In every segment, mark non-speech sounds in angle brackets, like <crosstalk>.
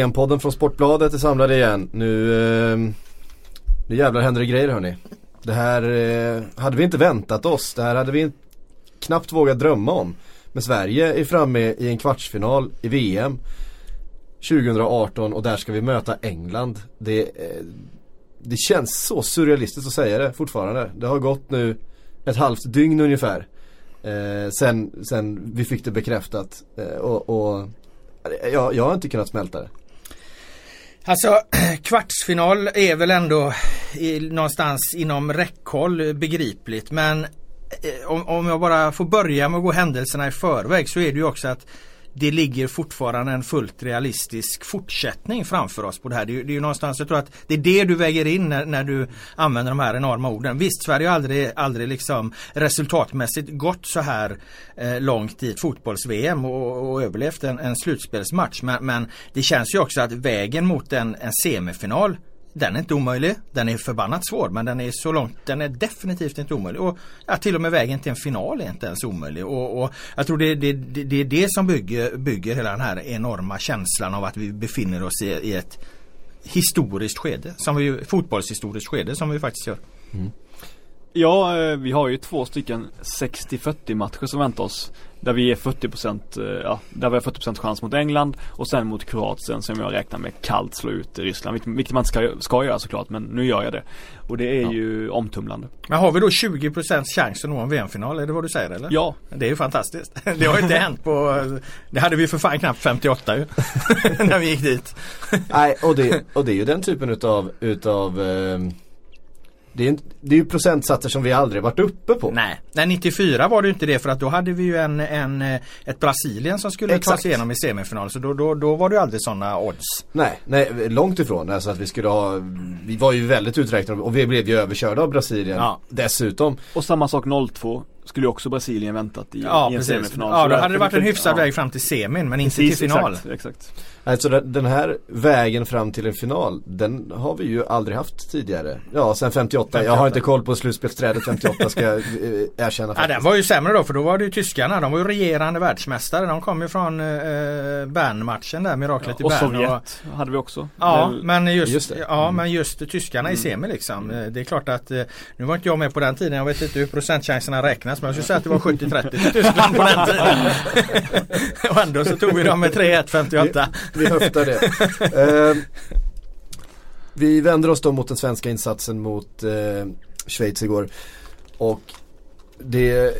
VM-podden från Sportbladet är samlade igen. Nu, eh, nu jävlar händer det grejer hörni. Det här eh, hade vi inte väntat oss. Det här hade vi knappt vågat drömma om. Men Sverige är framme i en kvartsfinal i VM 2018 och där ska vi möta England. Det, eh, det känns så surrealistiskt att säga det fortfarande. Det har gått nu ett halvt dygn ungefär. Eh, sen, sen vi fick det bekräftat. Eh, och, och jag, jag har inte kunnat smälta det. Alltså <clears throat> kvartsfinal är väl ändå i, någonstans inom räckhåll begripligt men eh, om, om jag bara får börja med att gå händelserna i förväg så är det ju också att det ligger fortfarande en fullt realistisk fortsättning framför oss på det här. Det är, det är ju någonstans, jag tror att det är det du väger in när, när du använder de här enorma orden. Visst, Sverige har aldrig, aldrig liksom resultatmässigt gått så här eh, långt i ett fotbolls-VM och, och överlevt en, en slutspelsmatch. Men, men, det känns ju också att vägen mot en, en semifinal den är inte omöjlig. Den är förbannat svår men den är så långt, den är definitivt inte omöjlig. Och ja, till och med vägen till en final är inte ens omöjlig. Och, och jag tror det, det, det, det, är det som bygger, bygger hela den här enorma känslan av att vi befinner oss i, i ett historiskt skede. Som vi, fotbollshistoriskt skede som vi faktiskt gör. Mm. Ja, eh, vi har ju två stycken 60-40 matcher som väntar oss. Där vi är 40% eh, ja, där vi har 40% chans mot England och sen mot Kroatien som jag räknar med kallt slå ut Ryssland. Vilket man ska, ska göra såklart men nu gör jag det. Och det är ja. ju omtumlande. Men har vi då 20% chans att nå en VM-final? Är det vad du säger eller? Ja. Det är ju fantastiskt. <laughs> Det har ju inte hänt på Det hade vi för fan knappt 58 ju. <laughs> när vi gick dit. Nej och det, och det är ju den typen utav, utav eh det är, det är ju procentsatser som vi aldrig varit uppe på. Nej, Nej 94 var det inte det för att då hade vi ju en, en, ett Brasilien som skulle Exakt. ta sig igenom i semifinal. Så då, då, då var det ju aldrig sådana odds. Nej, nej, långt ifrån. Alltså att vi skulle ha, vi var ju väldigt uträknade och vi blev ju överkörda av Brasilien ja. dessutom. Och samma sak 02 skulle ju också Brasilien väntat i, ja, i en precis. semifinal. Ja, då hade det varit en hyfsad ja. väg fram till semin men inte precis, till final. Exakt, exakt. Alltså den här vägen fram till en final, den har vi ju aldrig haft tidigare. Ja, sen 58. 58. Jag har inte koll på slutspelsträdet 58 ska jag eh, erkänna. Faktiskt. Ja, den var ju sämre då för då var det ju tyskarna. De var ju regerande världsmästare. De kom ju från eh, Bern-matchen där, miraklet ja, i Bern. Och Sovjet och, hade vi också. Ja, men just, just ja, mm. men just tyskarna mm. i semi liksom. Eh, det är klart att nu var inte jag med på den tiden. Jag vet inte hur procentchanserna räknas men jag skulle säga att det var 70-30 till Tyskland på den tiden. <laughs> och ändå så tog vi dem med 3-1 58 vi höftar det. Eh, vi vänder oss då mot den svenska insatsen mot eh, Schweiz igår. Och det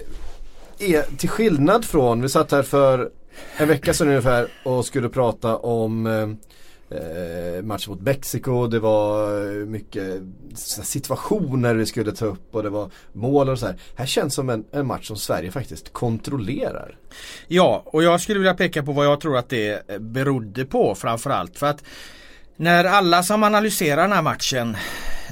är till skillnad från, vi satt här för en vecka sedan ungefär och skulle prata om eh, eh, match mot Mexiko. Det var eh, mycket situationer vi skulle ta upp och det var mål och så här. Här känns som en, en match som Sverige faktiskt kontrollerar. Ja, och jag skulle vilja peka på vad jag tror att det eh, berodde på framförallt. För att när alla som analyserar den här matchen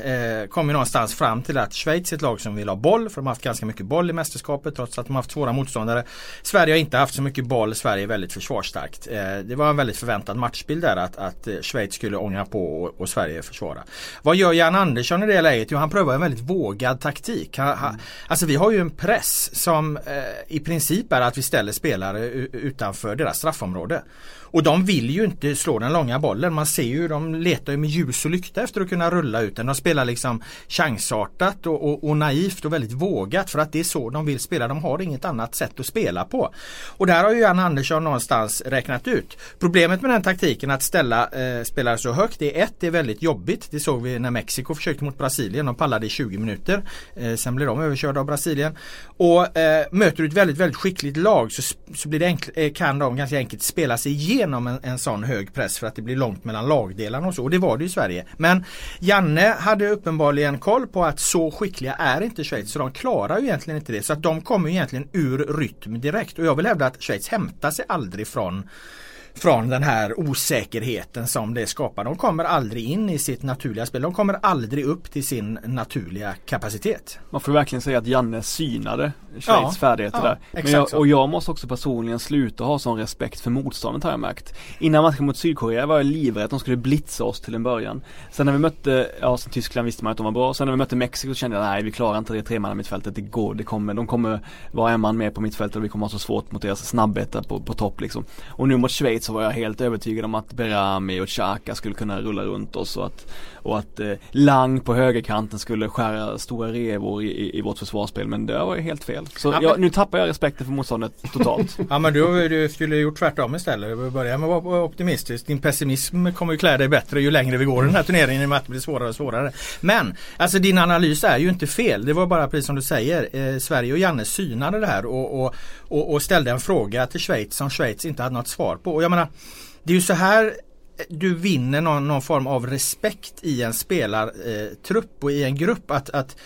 eh, ju någonstans fram till att Schweiz är ett lag som vill ha boll för de har haft ganska mycket boll i mästerskapet trots att de har haft svåra motståndare. Sverige har inte haft så mycket boll, Sverige är väldigt försvarsstarkt. Eh, det var en väldigt förväntad matchbild där att, att eh, Schweiz skulle ånga på och, och, Sverige försvara. Vad gör Jan Andersson i det läget? Jo han prövar en väldigt vågad taktik. Han, han, alltså vi har ju en press som eh, i princip är att vi ställer spelare utanför deras straffområde. Och de vill ju inte slå den långa bollen. Man ser ju de letar ju med ljus och lykta efter att kunna rulla ut den. De spelar liksom chansartat och, och, och, naivt och väldigt vågat för att det är så de vill spela. De har inget annat sätt att spela på. Och där har ju Jan Andersson någonstans räknat ut. Problemet med den taktiken att ställa eh, spelare så högt det är ett, det är väldigt jobbigt. Det såg vi när Mexiko försökte mot Brasilien. De pallade i 20 minuter. Eh, sen blev de överkörda av Brasilien. Och eh, möter du ett väldigt, väldigt skickligt lag så, så blir det enkl, eh, kan de ganska enkelt spela sig igenom en, en sån hög press för att det blir långt mellan lagdelarna och så. Och det var det i Sverige. Men Janne hade uppenbarligen koll på att så skickliga är inte Schweiz så de klarar ju egentligen inte det. Så att de kommer egentligen ur rytm direkt. Och jag vill hävda att Schweiz hämtar sig aldrig från från den här osäkerheten som det skapar. De kommer aldrig in i sitt naturliga spel. De kommer aldrig upp till sin naturliga kapacitet. Man får verkligen säga att Janne synade Schweiz Ja, färdigheter ja, där. Men jag, och jag måste också personligen sluta ha sån respekt för motståndet har jag märkt. Innan matchen mot Sydkorea var jag livrädd att de skulle blitza oss till en början. Sen när vi mötte, ja som Tyskland visste man att de var bra. Sen när vi mötte Mexiko kände jag nej vi klarar inte det tremanna mittfältet. Det går, det kommer, de kommer vara en man mer på mittfältet och vi kommer ha så svårt mot deras snabbhet på, på topp liksom. Och nu mot Schweiz så var jag helt övertygad om att Berami och Xhaka skulle kunna rulla runt oss och att, och att eh, Lang på högerkanten skulle skära stora revor i, i, i vårt försvarsspel. Men det var ju helt fel. Så Ja, jag, men- nu tappar jag respekten för motståndet totalt. <laughs> Ja men du, du skulle gjort tvärtom istället. Du börjar med att vara optimistisk. Din pessimism kommer ju klä dig bättre ju längre vi går i den här turneringen i och med att det blir svårare och svårare. Men alltså din analys är ju inte fel. Det var bara precis som du säger. Eh, Sverige och Janne synade det här och, och, och, och ställde en fråga till Schweiz som Schweiz inte hade något svar på. Och jag menar, det är ju så här du vinner någon, någon form av respekt i en spelartrupp och i en grupp. att, att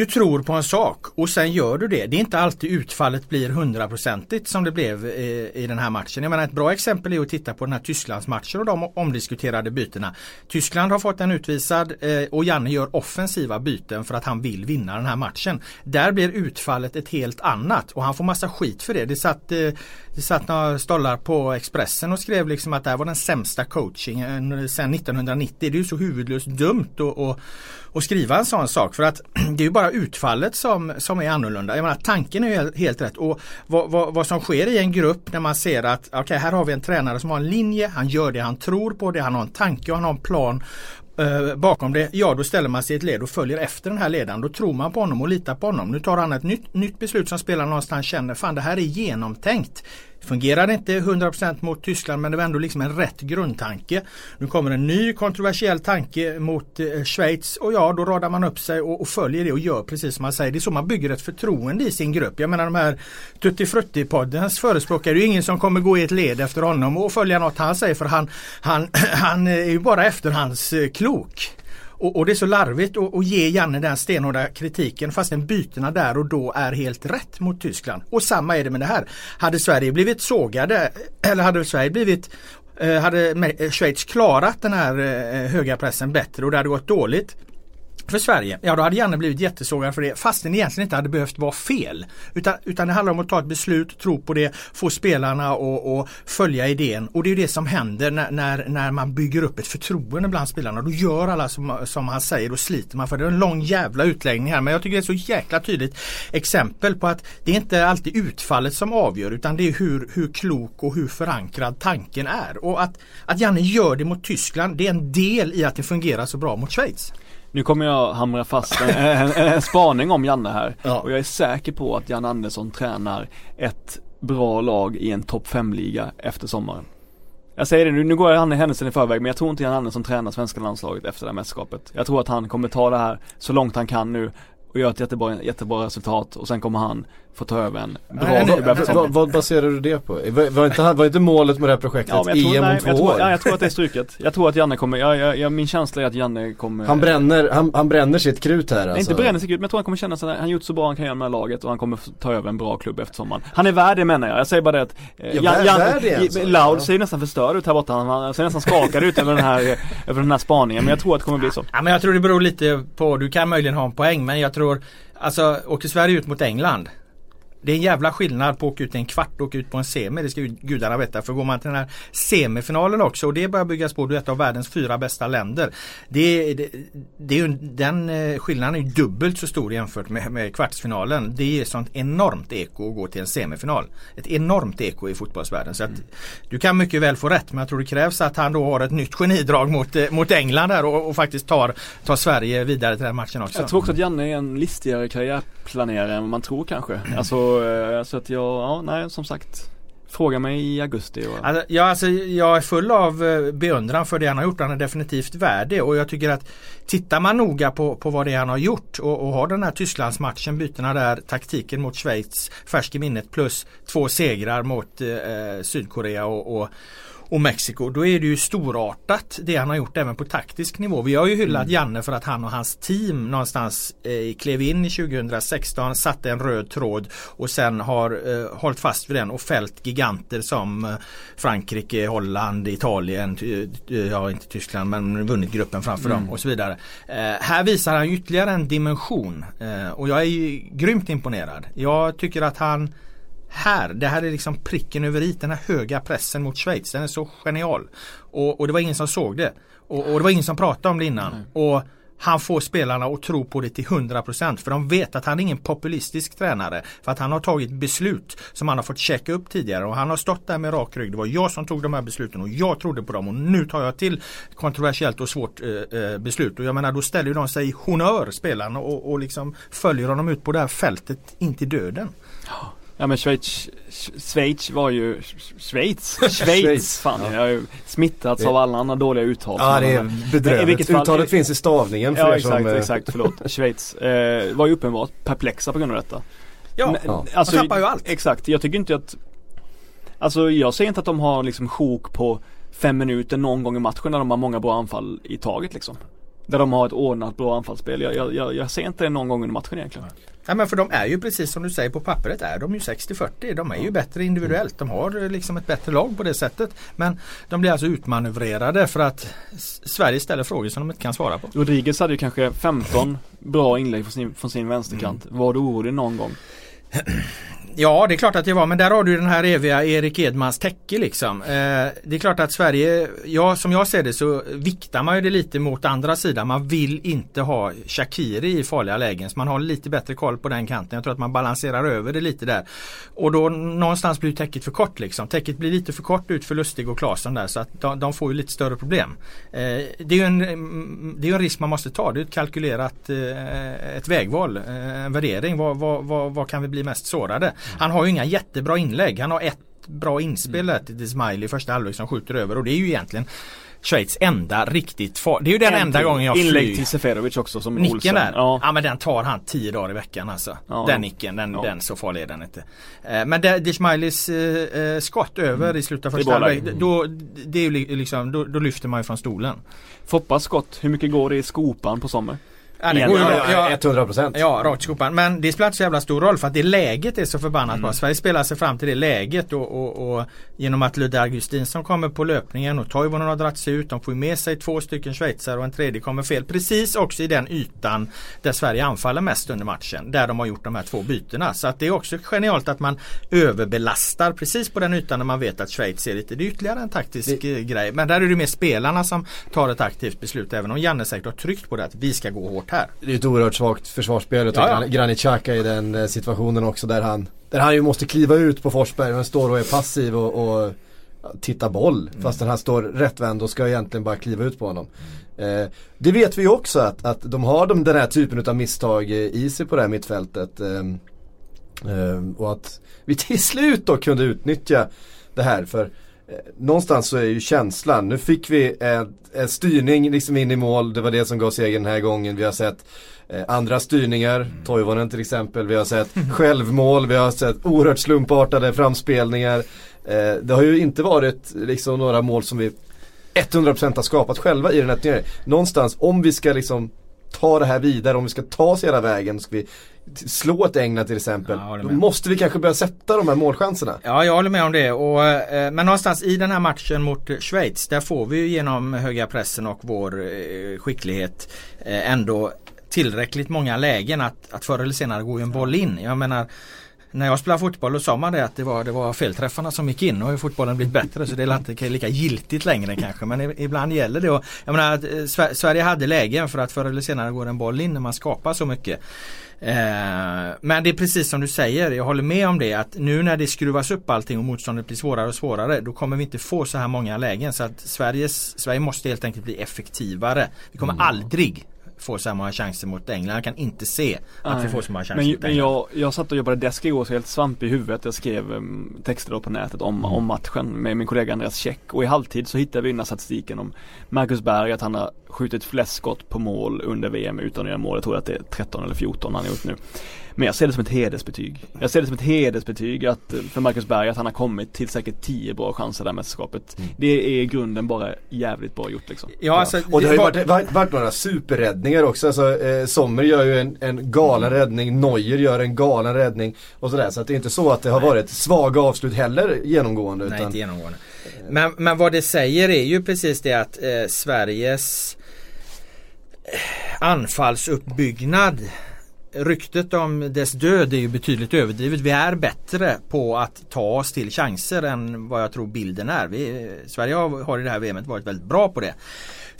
du tror på en sak och sen gör du det. Det är inte alltid utfallet blir hundraprocentigt som det blev i, i den här matchen. Jag menar ett bra exempel är att titta på den här Tysklandsmatchen och de omdiskuterade bytena. Tyskland har fått en utvisad eh, och Janne gör offensiva byten för att han vill vinna den här matchen. Där blir utfallet ett helt annat och han får massa skit för det. Det satt, eh, det satt några stollar på Expressen och skrev liksom att det här var den sämsta coachingen eh, sedan 1990. Det är ju så huvudlöst dumt och, och, och skriva en sån sak för att <clears throat> det är ju bara utfallet som, som är annorlunda. Jag menar tanken är ju helt, rätt och vad, vad, vad som sker i en grupp när man ser att okej här har vi en tränare som har en linje, han gör det han tror på det, han har en tanke och han har en plan eh, bakom det, ja då ställer man sig i ett led och följer efter den här ledaren. Då tror man på honom och litar på honom. Nu tar han ett nytt, nytt beslut som spelarna någonstans känner, fan det här är genomtänkt. Fungerade inte 100% mot Tyskland men det var ändå liksom en rätt grundtanke. Nu kommer en ny kontroversiell tanke mot eh, Schweiz och ja då radar man upp sig och, och följer det och gör precis som man säger. Det är så man bygger ett förtroende i sin grupp. Jag menar de här Tutti Frutti-poddens förespråkare, det är ju ingen som kommer gå i ett led efter honom och följa något han säger för han, han, <clears throat> han är ju bara efterhandsklok. Eh, och, och det är så larvigt att, att ge Janne den stenhårda kritiken fastän bytena där och då är helt rätt mot Tyskland. Och samma är det med det här. Hade Sverige blivit sågade eller hade Sverige blivit eh, hade Schweiz klarat den här eh, höga pressen bättre och det hade gått dåligt för Sverige, ja då hade Janne blivit jättesågad för det fastän det egentligen inte hade behövt vara fel. Utan, utan det handlar om att ta ett beslut, tro på det, få spelarna och, och följa idén. Och det är ju det som händer när, när, när man bygger upp ett förtroende bland spelarna. Då gör alla som, som han säger, då sliter man för det. är en lång jävla utläggning här men jag tycker det är så jäkla tydligt exempel på att det är inte alltid utfallet som avgör utan det är hur, hur klok och hur förankrad tanken är. Och att, att Janne gör det mot Tyskland det är en del i att det fungerar så bra mot Schweiz. Nu kommer jag hamra fast en, en, en, spaning om Janne här. Ja. Och jag är säker på att Jan Andersson tränar ett bra lag i en topp 5-liga efter sommaren. Jag säger det nu, nu går jag Janne händelsen i förväg men jag tror inte Jan Andersson tränar svenska landslaget efter det här mästerskapet. Jag tror att han kommer ta det här så långt han kan nu och göra ett jättebra, jättebra resultat och sen kommer han få ta över en bra Nej, nej, nej, nej. Vad, vad baserar du det på? Var, inte, var inte målet med det här projektet Ja, jag tror, EM om nej, två jag, tror, år? ja, jag tror att det är struket. Jag tror att Janne kommer, ja, ja, ja, min känsla är att Janne kommer Han bränner, han, han bränner sitt krut här Nej, alltså. inte bränner sig ut, men jag tror han kommer känna sig, han gjort så bra han kan göra med laget och han kommer ta över en bra klubb efter sommaren. Han är värd det menar jag, jag säger bara det att eh, Ja, värd det alltså. Loud Ja. ser nästan förstörd ut här borta, han, han ser nästan skakad ut över den här, över den här spaningen, men jag tror att det kommer bli så. Ja, men jag tror det beror lite på, du kan möjligen ha en poäng men jag tror Alltså åker Sverige ut mot England det är en jävla skillnad på att åka ut i en kvart och åka ut på en semi. Det ska ju gudarna veta. För går man till den här semifinalen också och det börjar byggas på. Du är ett av världens fyra bästa länder. Det, det, det är ju, den eh, skillnaden är ju dubbelt så stor jämfört med, med kvartsfinalen. Det är sånt enormt eko att gå till en semifinal. Ett enormt eko i fotbollsvärlden. Så att du kan mycket väl få rätt men jag tror det krävs att han då har ett nytt genidrag mot, eh, mot England där och, och faktiskt tar, tar Sverige vidare till den matchen också. Jag tror också att Janne är en listigare karriärplanerare än vad man tror kanske. Alltså, och så att jag, ja nej som sagt Fråga mig i augusti och, Alltså, ja, alltså, jag är full av eh, beundran för det han har gjort. Han är definitivt värd det och jag tycker att tittar man noga på, på vad det är han har gjort och, och har den här Tysklandsmatchen, bytena där, taktiken mot Schweiz färsk i minnet plus två segrar mot eh, eh Sydkorea och, och och Mexiko. Då är det ju storartat det han har gjort även på taktisk nivå. Vi har ju hyllat mm. Janne för att han och hans team någonstans eh, klev in i 2016, satte en röd tråd och sen har eh, hållit fast vid den och fällt giganter som eh, Frankrike, Holland, Italien, ja inte Tyskland men vunnit gruppen framför mm. dem och så vidare. Eh, här visar han ytterligare en dimension eh, och jag är ju grymt imponerad. Jag tycker att han här, det här är liksom pricken över i den här höga pressen mot Schweiz. Den är så genial. Och, och det var ingen som såg det. Och, och, det var ingen som pratade om det innan. Mm. Och han får spelarna att tro på det till 100% för de vet att han är ingen populistisk tränare. För att han har tagit beslut som han har fått checka upp tidigare och han har stått där med rak rygg. Det var jag som tog de här besluten och jag trodde på dem och nu tar jag till kontroversiellt och svårt eh, eh beslut. Och jag menar då ställer de sig i honör spelarna och, och liksom följer honom ut på det här fältet in till döden. Ja men Schweiz, Schweiz var ju Schweiz, <laughs> Schweiz, fan ja. jag har ju smittats av alla andra dåliga uttal Ja det är bedrövligt, uttalet finns i stavningen för Ja exakt, som, exakt, förlåt, <laughs> Schweiz eh, var ju uppenbart perplexa på grund av detta. Ja, ja. Alltså, man tappar ju allt. Exakt, jag tycker inte att Alltså jag ser inte att de har liksom sjok på fem minuter någon gång i matchen när de har många bra anfall i taget liksom Där de har ett ordnat bra anfallsspel, jag, jag, jag ser inte det någon gång under matchen egentligen Ja men för de är ju precis som du säger på pappret är de ju 60-40. De är ju bättre individuellt. De har liksom ett bättre lag på det sättet. Men de blir alltså utmanövrerade för att Sverige ställer frågor som de inte kan svara på. Rodriguez hade ju kanske 15 bra inlägg från sin, från sin vänsterkant. Mm. Var du orolig någon gång? Ja det är klart att det var men där har du den här eviga Erik Edmans täcke liksom. Eh, det är klart att Sverige, ja som jag ser det så viktar man ju det lite mot andra sidan. Man vill inte ha Shakiri i farliga lägen så man har lite bättre koll på den kanten. Jag tror att man balanserar över det lite där. Och då någonstans blir täcket för kort liksom. Täcket blir lite för kort ut för Lustig och Klasen där så att de, de får ju lite större problem. Eh, det är ju en, mm, det är en risk man måste ta. Det är ett kalkylerat eh, ett vägval, eh, en värdering. Vad, vad, vad, vad kan vi bli mest sårade? Han har ju inga jättebra inlägg. Han har ett bra inspel mm. till Smiley i första halvlek som skjuter över och det är ju egentligen Schweiz enda riktigt far. Det är ju den en enda gången jag flyger. Inlägg till Seferovic också som Nicken Olsen. där. Ja. ja. men den tar han tio dagar i veckan alltså. Ja. Den nicken, den, ja. den så farlig är den inte. Eh, men Dishmailis eh, eh, skott över mm. i slutet av första halvlek. Då, det är liksom, då, då lyfter man ju från stolen. Foppas skott, hur mycket går det i skopan på sommar? Ja, det går ju ja, 100% Ja, rakt skopan. Men det spelar inte så jävla stor roll för att det läget är så förbannat mm. bra. Sverige spelar sig fram till det läget och, och, och genom att Ludde Augustinsson kommer på löpningen och Toivonen har dragit sig ut. De får med sig två stycken schweizare och en tredje kommer fel. Precis också i den ytan där Sverige anfaller mest under matchen. Där de har gjort de här två bytena. Så att det är också genialt att man överbelastar precis på den ytan när man vet att Schweiz är lite. Det är ytterligare en taktisk det... grej. Men där är det mer spelarna som tar ett aktivt beslut. Även om Janne säkert har tryckt på det att vi ska gå hårt här. Det är ett oerhört svagt försvarsspel. Jag tycker ja, ja. Granit Xhaka i den eh, situationen också där han, där han ju måste kliva ut på Forsberg men står och är passiv och, och tittar boll. Mm. Fast han står rättvänd och ska egentligen bara kliva ut på honom. Eh, det vet vi ju också att, att de har de, den här typen av misstag i sig på det här mittfältet. Eh, eh, och att vi till slut då kunde utnyttja det här. För Eh, någonstans så är ju känslan, nu fick vi en, en styrning liksom in i mål, det var det som gav segern den här gången. Vi har sett eh, andra styrningar, mm. Toivonen till exempel, vi har sett <laughs> självmål, vi har sett oerhört slumpartade framspelningar. Eh, det har ju inte varit liksom några mål som vi 100% har skapat själva i den här turneringen. Någonstans, om vi ska liksom ta det här vidare, om vi ska ta oss hela vägen, ska vi slå ett England till exempel. Ja, då måste vi kanske börja sätta de här målchanserna. Ja, jag håller med om det. Och, eh, men någonstans i den här matchen mot Schweiz, där får vi genom höga pressen och vår eh, skicklighet eh, ändå tillräckligt många lägen att, att förr eller senare gå en boll in. Jag menar när jag spelade fotboll då sa man det att det var, det var felträffarna som gick in och har fotbollen blivit bättre så det är inte lika giltigt längre kanske men ibland gäller det. Och, jag menar, att eh, Sverige hade lägen för att förr eller senare går en boll in när man skapar så mycket. Eh, men det är precis som du säger, jag håller med om det att nu när det skruvas upp allting och motståndet blir svårare och svårare då kommer vi inte få så här många lägen så att Sveriges, Sverige måste helt enkelt bli effektivare. Vi kommer mm. aldrig får så många chanser mot England. Jag kan inte se att Nej. vi får så många chanser men, mot England. Men jag, jag satt och jobbade desk igår så helt svamp i huvudet. Jag skrev um, texter då på nätet om, mm. om matchen med min kollega Andreas Käck och i halvtid så hittade vi den här statistiken om Marcus Berg att han har skjutit flest skott på mål under VM utan att göra mål. Jag tror att det är 13 eller 14 han har gjort nu. Men jag ser det som ett hedersbetyg. Jag ser det som ett hedersbetyg att, för Marcus Berg att han har kommit till säkert 10 bra chanser det här mästerskapet. Mm. Det är i grunden bara jävligt bra gjort liksom. Ja, alltså, Och det har ju varit, varit, varit några superräddningar också. Alltså, eh, Sommer gör ju en, en galen räddning, Neuer gör en galen räddning och sådär. Så att det är inte så att det har varit svaga avslut heller genomgående. Nej, inte genomgående. Men, men vad det säger är ju precis det att eh, Sveriges eh, anfallsuppbyggnad Ryktet om dess död är ju betydligt överdrivet. Vi är bättre på att ta oss till chanser än vad jag tror bilden är. Vi, Sverige har, har i det här VMet varit väldigt bra på det.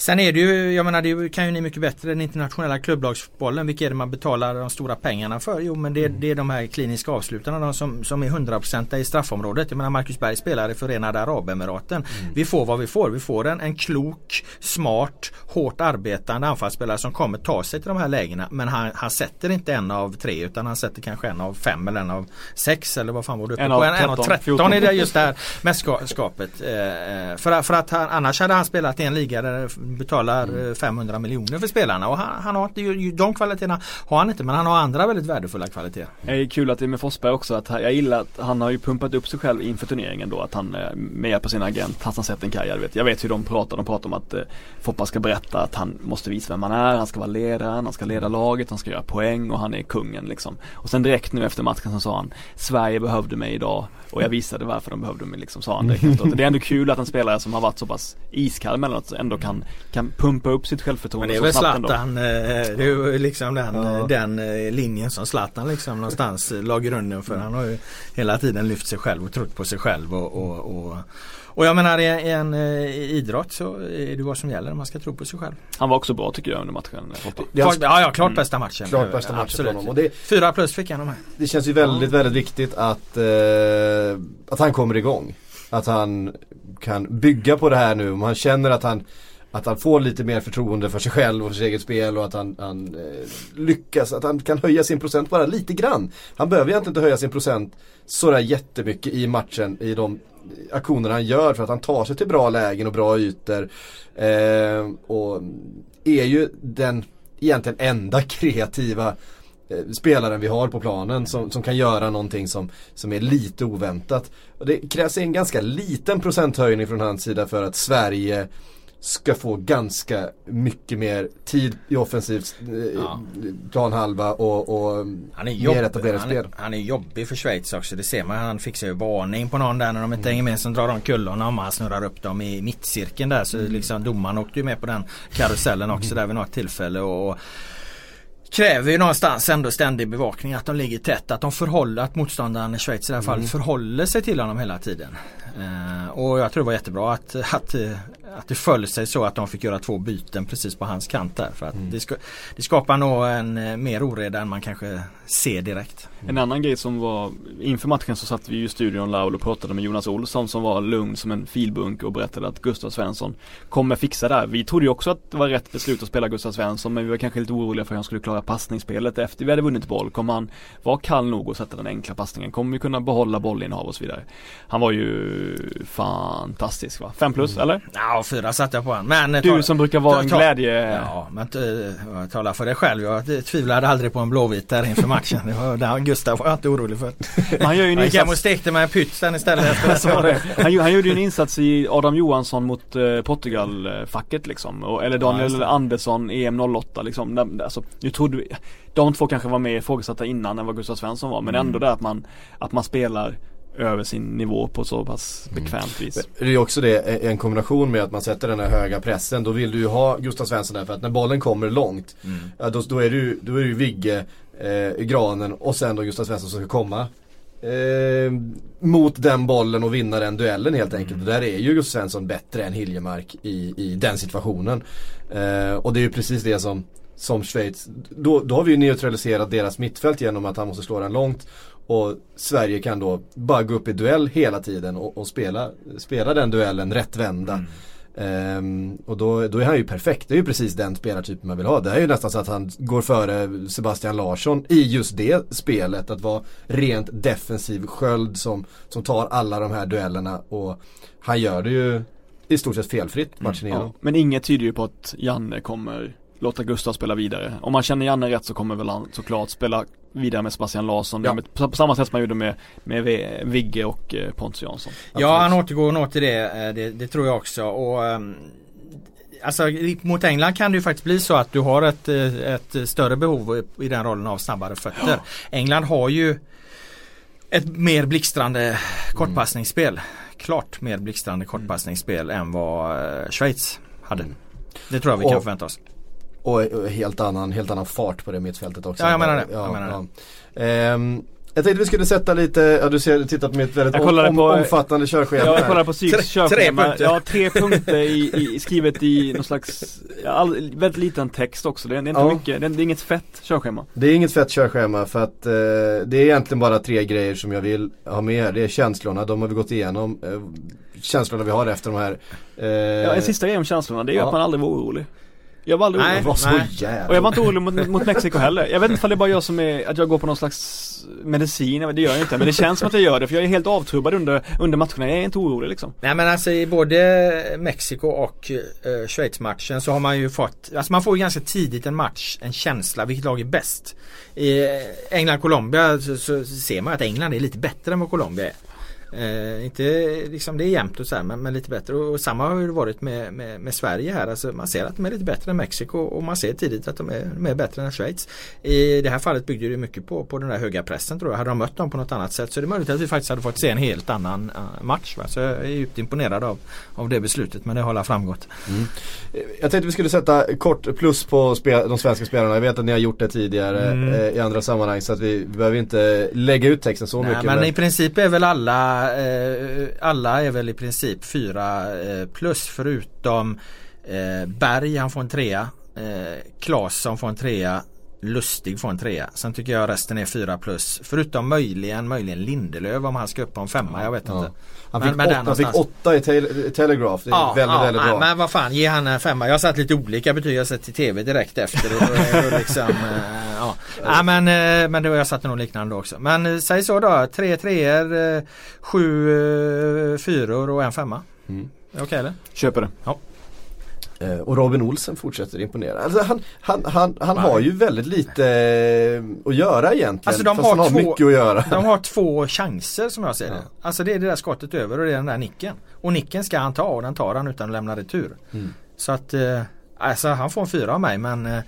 Sen är det ju, jag menar det kan ju ni mycket bättre den internationella klubblagsfotbollen. Vilka är det man betalar de stora pengarna för? Jo men det, mm. det är de här kliniska avslutarna de som, som är 100% i straffområdet. Jag menar Marcus Berg spelar i Förenade Arabemiraten. Mm. Vi får vad vi får. Vi får en, en klok, smart, hårt arbetande anfallsspelare som kommer ta sig till de här lägena. Men han, han sätter inte en av tre utan han sätter kanske en av fem eller en av sex eller vad fan var du uppe en på? En, en av 13 är det just det här mästerskapet. Eh, för, för att han, annars hade han spelat i en liga där betalar mm. 500 eh, miljoner för spelarna och han, han har inte, de kvaliteterna har han inte men han har andra väldigt värdefulla kvaliteter. Det är kul att det är med Forsberg också att jag gillar att han har ju pumpat upp sig själv inför turneringen då att han eh, med hjälp av sin agent Hassan Settenkaya vet jag vet hur de pratar, de pratar om att eh, Foppa ska berätta att han måste visa vem han är, han ska vara ledaren, han ska leda laget, han ska göra poäng och han är kungen liksom. Och sen direkt nu efter matchen så sa han Sverige behövde mig idag och jag visade varför de behövde mig liksom sa han direkt efteråt. Det är ändå kul att en spelare som har varit så pass iskall emellanåt ändå kan, kan pumpa upp sitt självförtroende Men det är väl Zlatan, eh, det är ju liksom den, ja. den eh, linjen som Zlatan liksom någonstans la grunden för. Han har ju hela tiden lyft sig själv och trott på sig själv och, och, och och jag menar i en eh, idrott så är det vad som gäller. Man ska tro på sig själv. Han var också bra tycker jag under matchen. Ja, ja klart bästa matchen. Klart bästa matchen Absolut. Och det, Fyra plus fick han här. Det känns ju väldigt, väldigt viktigt att, eh, att han kommer igång. Att han kan bygga på det här nu. Om han känner att han att han får lite mer förtroende för sig själv och för sitt eget spel och att han, han eh, lyckas, att han kan höja sin procent bara lite grann. Han behöver egentligen inte höja sin procent sådär jättemycket i matchen i de aktioner han gör för att han tar sig till bra lägen och bra ytor. Eh, och är ju den egentligen enda <laughs> kreativa eh, spelaren vi har på planen som, som kan göra någonting som, som är lite oväntat. Och det krävs en ganska liten procenthöjning från hans sida för att Sverige ska få ganska mycket mer tid i offensiv eh, ja. planhalva och, och han är jobb, mer etablerat spel. Han är jobbig för Schweiz också. Det ser man. Han fixar ju varning på någon där när de inte mm. hänger med. Sen drar de kullorna om han snurrar upp dem i mittcirkeln där. Så mm. liksom domaren åkte ju med på den karusellen också mm. där vid något tillfälle. Och, och kräver ju någonstans ändå ständig bevakning. Att de ligger tätt. Att de förhåller, att motståndaren i Schweiz i det här fallet mm. förhåller sig till honom hela tiden. Uh, och jag tror det var jättebra att, att att det föll sig så att de fick göra två byten precis på hans kant där. För att mm. det, ska, det skapar nog en eh, mer oreda än man kanske ser direkt. En annan grej som var inför matchen så satt vi i studion Laul och pratade med Jonas Olsson som var lugn som en filbunk och berättade att Gustav Svensson kommer fixa det här. Vi trodde ju också att det var rätt beslut att spela Gustav Svensson men vi var kanske lite oroliga för hur han skulle klara passningsspelet efter vi hade vunnit boll. Kommer han vara kall nog att sätta den enkla passningen? Kommer vi kunna behålla bollinnehav och så vidare? Han var ju fantastisk va? Fem plus mm. eller? Ja, fyra satte jag på honom. Men, du ta, som brukar vara en glädje... Ja, men tala för dig själv. Jag tvivlade aldrig på en blåvit där inför matchen. Det var, där Gustav var jag inte orolig för. Han gör ju en jag gick hem och stekte mig en pytt sen istället. <laughs> han, han gjorde ju en insats i Adam Johansson mot eh, Portugal-facket liksom. Och, eller Daniel ja, Andersson EM 08 liksom. Alltså, jag trodde, de två kanske var mer ifrågasatta innan än vad Gustav Svensson var. Men mm. ändå det att man, att man spelar över sin nivå på så pass mm. bekvämt vis. Det är också det, en kombination med att man sätter den här höga pressen. Då vill du ju ha Gustav Svensson där för att när bollen kommer långt mm. då, då, är du, då är du Vigge, eh, Granen och sen då Gustav Svensson som ska komma. Eh, mot den bollen och vinna den duellen helt enkelt. Mm. Och där är ju Gustav Svensson bättre än Hiljemark i, i den situationen. Eh, och det är ju precis det som som Schweiz, då, då har vi ju neutraliserat deras mittfält genom att han måste slå den långt och Sverige kan då bara gå upp i duell hela tiden och, och spela, spela den duellen rättvända. Mm. Um, och då, då är han ju perfekt. Det är ju precis den spelartypen man vill ha. Det är ju nästan så att han går före Sebastian Larsson i just det spelet. Att vara rent defensiv sköld som, som tar alla de här duellerna. Och han gör det ju i stort sett felfritt matchen mm. igenom. Ja, men inget tyder ju på att Janne kommer låta Gustav spela vidare. Om man känner Janne rätt så kommer väl han såklart spela vidare med Sebastian Larsson. Ja. Med, på, samma sätt som man gjorde med, med Vigge och eh, Pontus Jansson. Ja han återgår nog till det, eh, det, det tror jag också. Och, ehm, Alltså mot England kan det ju faktiskt bli så att du har ett, eh, ett större behov i den rollen av snabbare fötter. England har ju ett mer blixtrande kortpassningsspel. Klart mer blixtrande kortpassningsspel än vad Schweiz hade. Det tror jag vi kan Och- förvänta oss. Och, och helt, annan, helt annan fart på det mittfältet också. Ja, jag menar det. Ja, Jag menar ja. Ehm, jag tänkte vi skulle sätta lite, ja du ser, tittar på mitt väldigt Jag om, kollade om, på- omfattande körschema Ja, jag kollar på Tre- tre körschema. punkter. Ja, tre punkter i, i, skrivet i någon slags, all, väldigt liten text också. Det är, det är inte Ja. mycket, det är, det är inget fett körschema. Det är inget fett körschema för att eh, det är egentligen bara tre grejer som jag vill ha med. Det är känslorna, de har vi gått igenom. Eh, känslorna vi har efter de här. Eh, Ja, en sista grej om känslorna, det är ju Ja. att man aldrig var orolig. Jag var aldrig orolig. var så Nej. jävla Och jag var inte orolig mot, mot Mexiko heller. Jag vet inte om det är bara jag som är, att jag går på någon slags medicin, det gör jag inte. Men det känns som att jag gör det för jag är helt avtrubbad under, under matcherna. Jag är inte orolig liksom. Nej men alltså i både Mexiko och uh, Schweiz-matchen så har man ju fått, alltså man får ju ganska tidigt en match, en känsla, vilket lag är bäst. I eh, England-Colombia så, så ser man att England är lite bättre än vad Colombia är. Eh, inte liksom det är jämnt och så här, men, men lite bättre och, och samma har ju varit med, med, med Sverige här. Alltså man ser att de är lite bättre än Mexiko och man ser tidigt att de är, de är bättre än Schweiz. I det här fallet byggde det mycket på, på den där höga pressen tror jag. Hade de mött dem på något annat sätt så är det möjligt att vi faktiskt hade fått se en helt annan eh, match. Va? Så jag är djupt imponerad av, av det beslutet men det har alla framgått. Jag tänkte vi skulle sätta kort plus på de svenska spelarna. Jag vet att ni har gjort det tidigare Mm. eh, i andra sammanhang så att vi, vi behöver inte lägga ut texten så Nej, mycket. men i princip är väl alla eh, Alla är väl i princip fyra eh, plus förutom eh, Berg han får en trea eh, Claesson får en trea Lustig får en trea. Sen tycker jag resten är fyra plus. Förutom möjligen, möjligen Lindelöf om han ska upp på en femma. Jag vet Ja. inte. Han fick, men åtta, han fick åtta i tel- Telegraph. Det är väldigt, väldigt nej, bra. Men vad fan, ge han en femma. Jag har satt lite olika betyg. Jag har sett i TV direkt efter. Och, och, liksom, eh, ja. Nej, men, eh, men det var, jag satte nog liknande också. Men eh, säg så då. Tre treor, sju fyror och en femma. Mm. Okej eller? Köper det. Eh, och Robin Olsen fortsätter imponera. Alltså han, han, han, han har ju väldigt lite eh, att göra egentligen. Alltså, de har han har två- mycket att göra. De har två chanser som jag ser det. Ja. Alltså det är det där skottet över och det är den där nicken. Och nicken ska han ta och den tar han utan att lämna retur. Mm. Så att eh, alltså han får en fyra av mig men eh,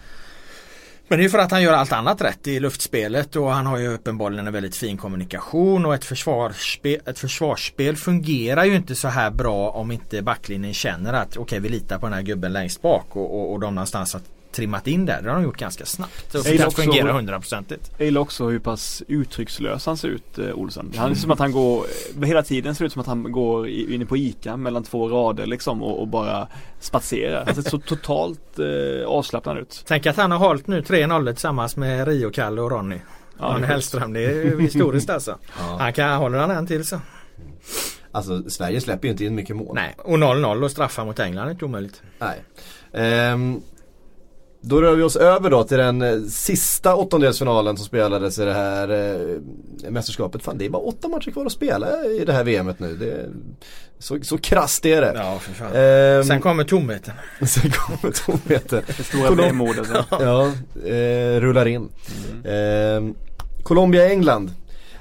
men det är ju för att han gör allt annat rätt i luftspelet och han har ju uppenbarligen en väldigt fin kommunikation och ett försvarsspel, ett försvarsspel fungerar ju inte så här bra om inte backlinjen känner att okej vi litar på den här gubben längst bak och, och, och de någonstans att trimmat in där. Det har de gjort ganska snabbt. Gillar det också- fungerar hundraprocentigt. Jag gillar också hur pass uttryckslös han ser ut, eh, Olsen. Han är som att han går, hela tiden ser det ut som att han går i- inne på ICA mellan två rader liksom och, och bara spatserar. Han ser så totalt eh, avslappnad ut. Tänk att han har hållit nu 3-0 tillsammans med Rio, Kalle och Ronny. Ja, är Hellström, det är ju historiskt <laughs> alltså. Ja. Han kan, håller han en till så. Alltså Sverige släpper ju inte in mycket mål. Nej, och 0-0 och straffar mot England är inte omöjligt. Nej. Ehm, då rör vi oss över då till den eh, sista åttondelsfinalen som spelades i det här eh, mästerskapet. Fan det är bara åtta matcher kvar att spela i det här VMet nu. Det är, så, så krasst är det. Ja, för fan. Ehm, Sen kommer tomheten. <laughs> sen kommer tomheten. Det <laughs> stora Kolom- vemodet. ja. <laughs> Ja, eh, rullar in. Eh, Colombia-England.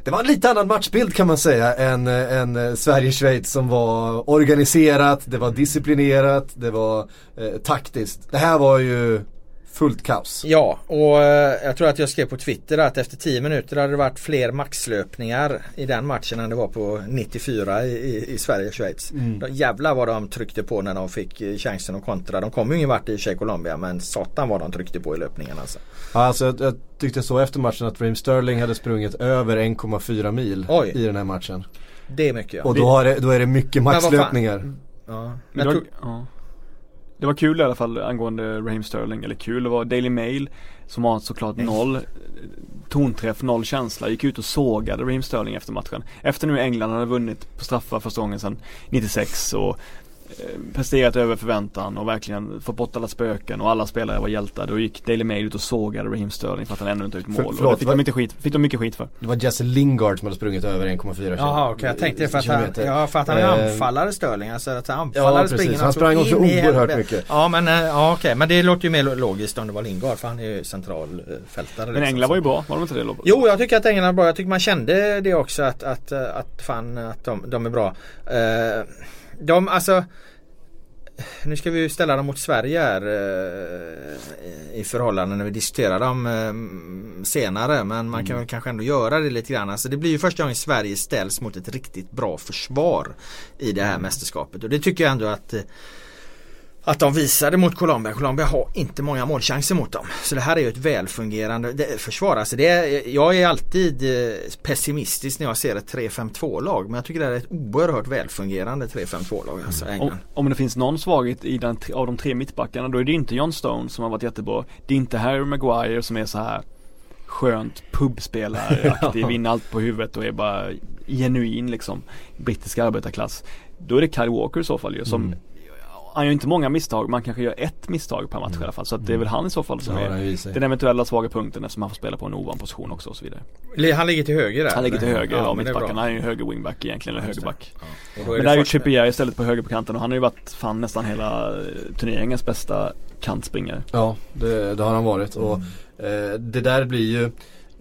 Det var en lite annan matchbild kan man säga än, eh, än eh, Sverige-Schweiz som var organiserat, det var disciplinerat, det var eh, taktiskt. Det här var ju fullt kaos. Ja, och eh, jag tror att jag skrev på Twitter att efter 10 minuter hade det varit fler maxlöpningar i den matchen än det var på 94 i, i, i Sverige-Schweiz. Mm. Jävlar vad de tryckte på när de fick eh, chansen att kontra. De kom ju ingen vart i Tjeck Colombia men satan vad de tryckte på i löpningen alltså. Ja, Alltså jag, jag tyckte så efter matchen att Raheem Sterling hade sprungit över 1,4 mil Oj. i den här matchen. Det är mycket ja. Och då, har det, då är det mycket maxlöpningar. ja. Men tro- var, ja. Det var kul i alla fall angående Raheem Sterling, eller kul, det var Daily Mail som har såklart noll eh, tonträff, noll känsla, gick ut och sågade Raheem Sterling efter matchen. Efter nu England hade vunnit på straffar första gången sedan 96 och presterat över förväntan och verkligen fått bort alla spöken och alla spelare var hjältar. Då gick Daily Mail ut och sågade Raheem Sterling för att han ännu inte ut mål. För- och förlåt, det fick vad- de, inte skit, fick de mycket skit för. Det var Jesse Lingard som hade sprungit över 1,4 kilo- Jaha okej jag tänkte för att han, ja, för att han är Eh, anfallare Sterling. Alltså att anfallare Ja springer precis, han något så sprang också oerhört mycket. Ja men eh, ja, okej men det låter ju mer logiskt om det var Lingard för han är ju centralfältare. Men liksom, England var ju bra, var de inte det Lobbe? Jo jag tycker att England är bra. Jag tycker man kände det också att, att, eh, att fan att de, de är bra. Eh, de alltså nu ska vi ju ställa dem mot Sverige här eh, i förhållande när vi diskuterar dem eh, senare. Men man kan väl kanske ändå göra det lite grann. Alltså det blir ju första gången Sverige ställs mot ett riktigt bra försvar i det här mästerskapet. Och det tycker jag ändå att eh, att de visade mot Colombia. Colombia har inte många målchanser mot dem. Så det här är ju ett välfungerande försvar. Alltså det är, jag är alltid eh, pessimistisk när jag ser ett 3-5-2 lag. Men jag tycker det här är ett oerhört välfungerande 3-5-2 lag. Alltså Om, om det finns någon svaghet i den, av de tre mittbackarna då är det inte John Stone som har varit jättebra. Det är inte Harry Maguire som är så här skönt pubspelare-aktig, <laughs> vinner allt på huvudet och är bara genuin liksom brittisk arbetarklass. Då är det Kyle Walker i så fall ju som Mm. Han gör inte många misstag, man kanske gör ett misstag per match i alla fall. Så att det är väl han i så fall som Ja, är den eventuella svaga punkten eftersom han får spela på en ovan position också och så vidare. Han ligger till höger där. Han ligger till höger är mittbackarna, bra. han är ju höger wingback egentligen, eller högerback. Är Men där är ju Trippier istället på höger på kanten och han har ju varit fan nästan hela eh, turneringens bästa kantspringare. Ja, det, det har han varit och eh, det där blir ju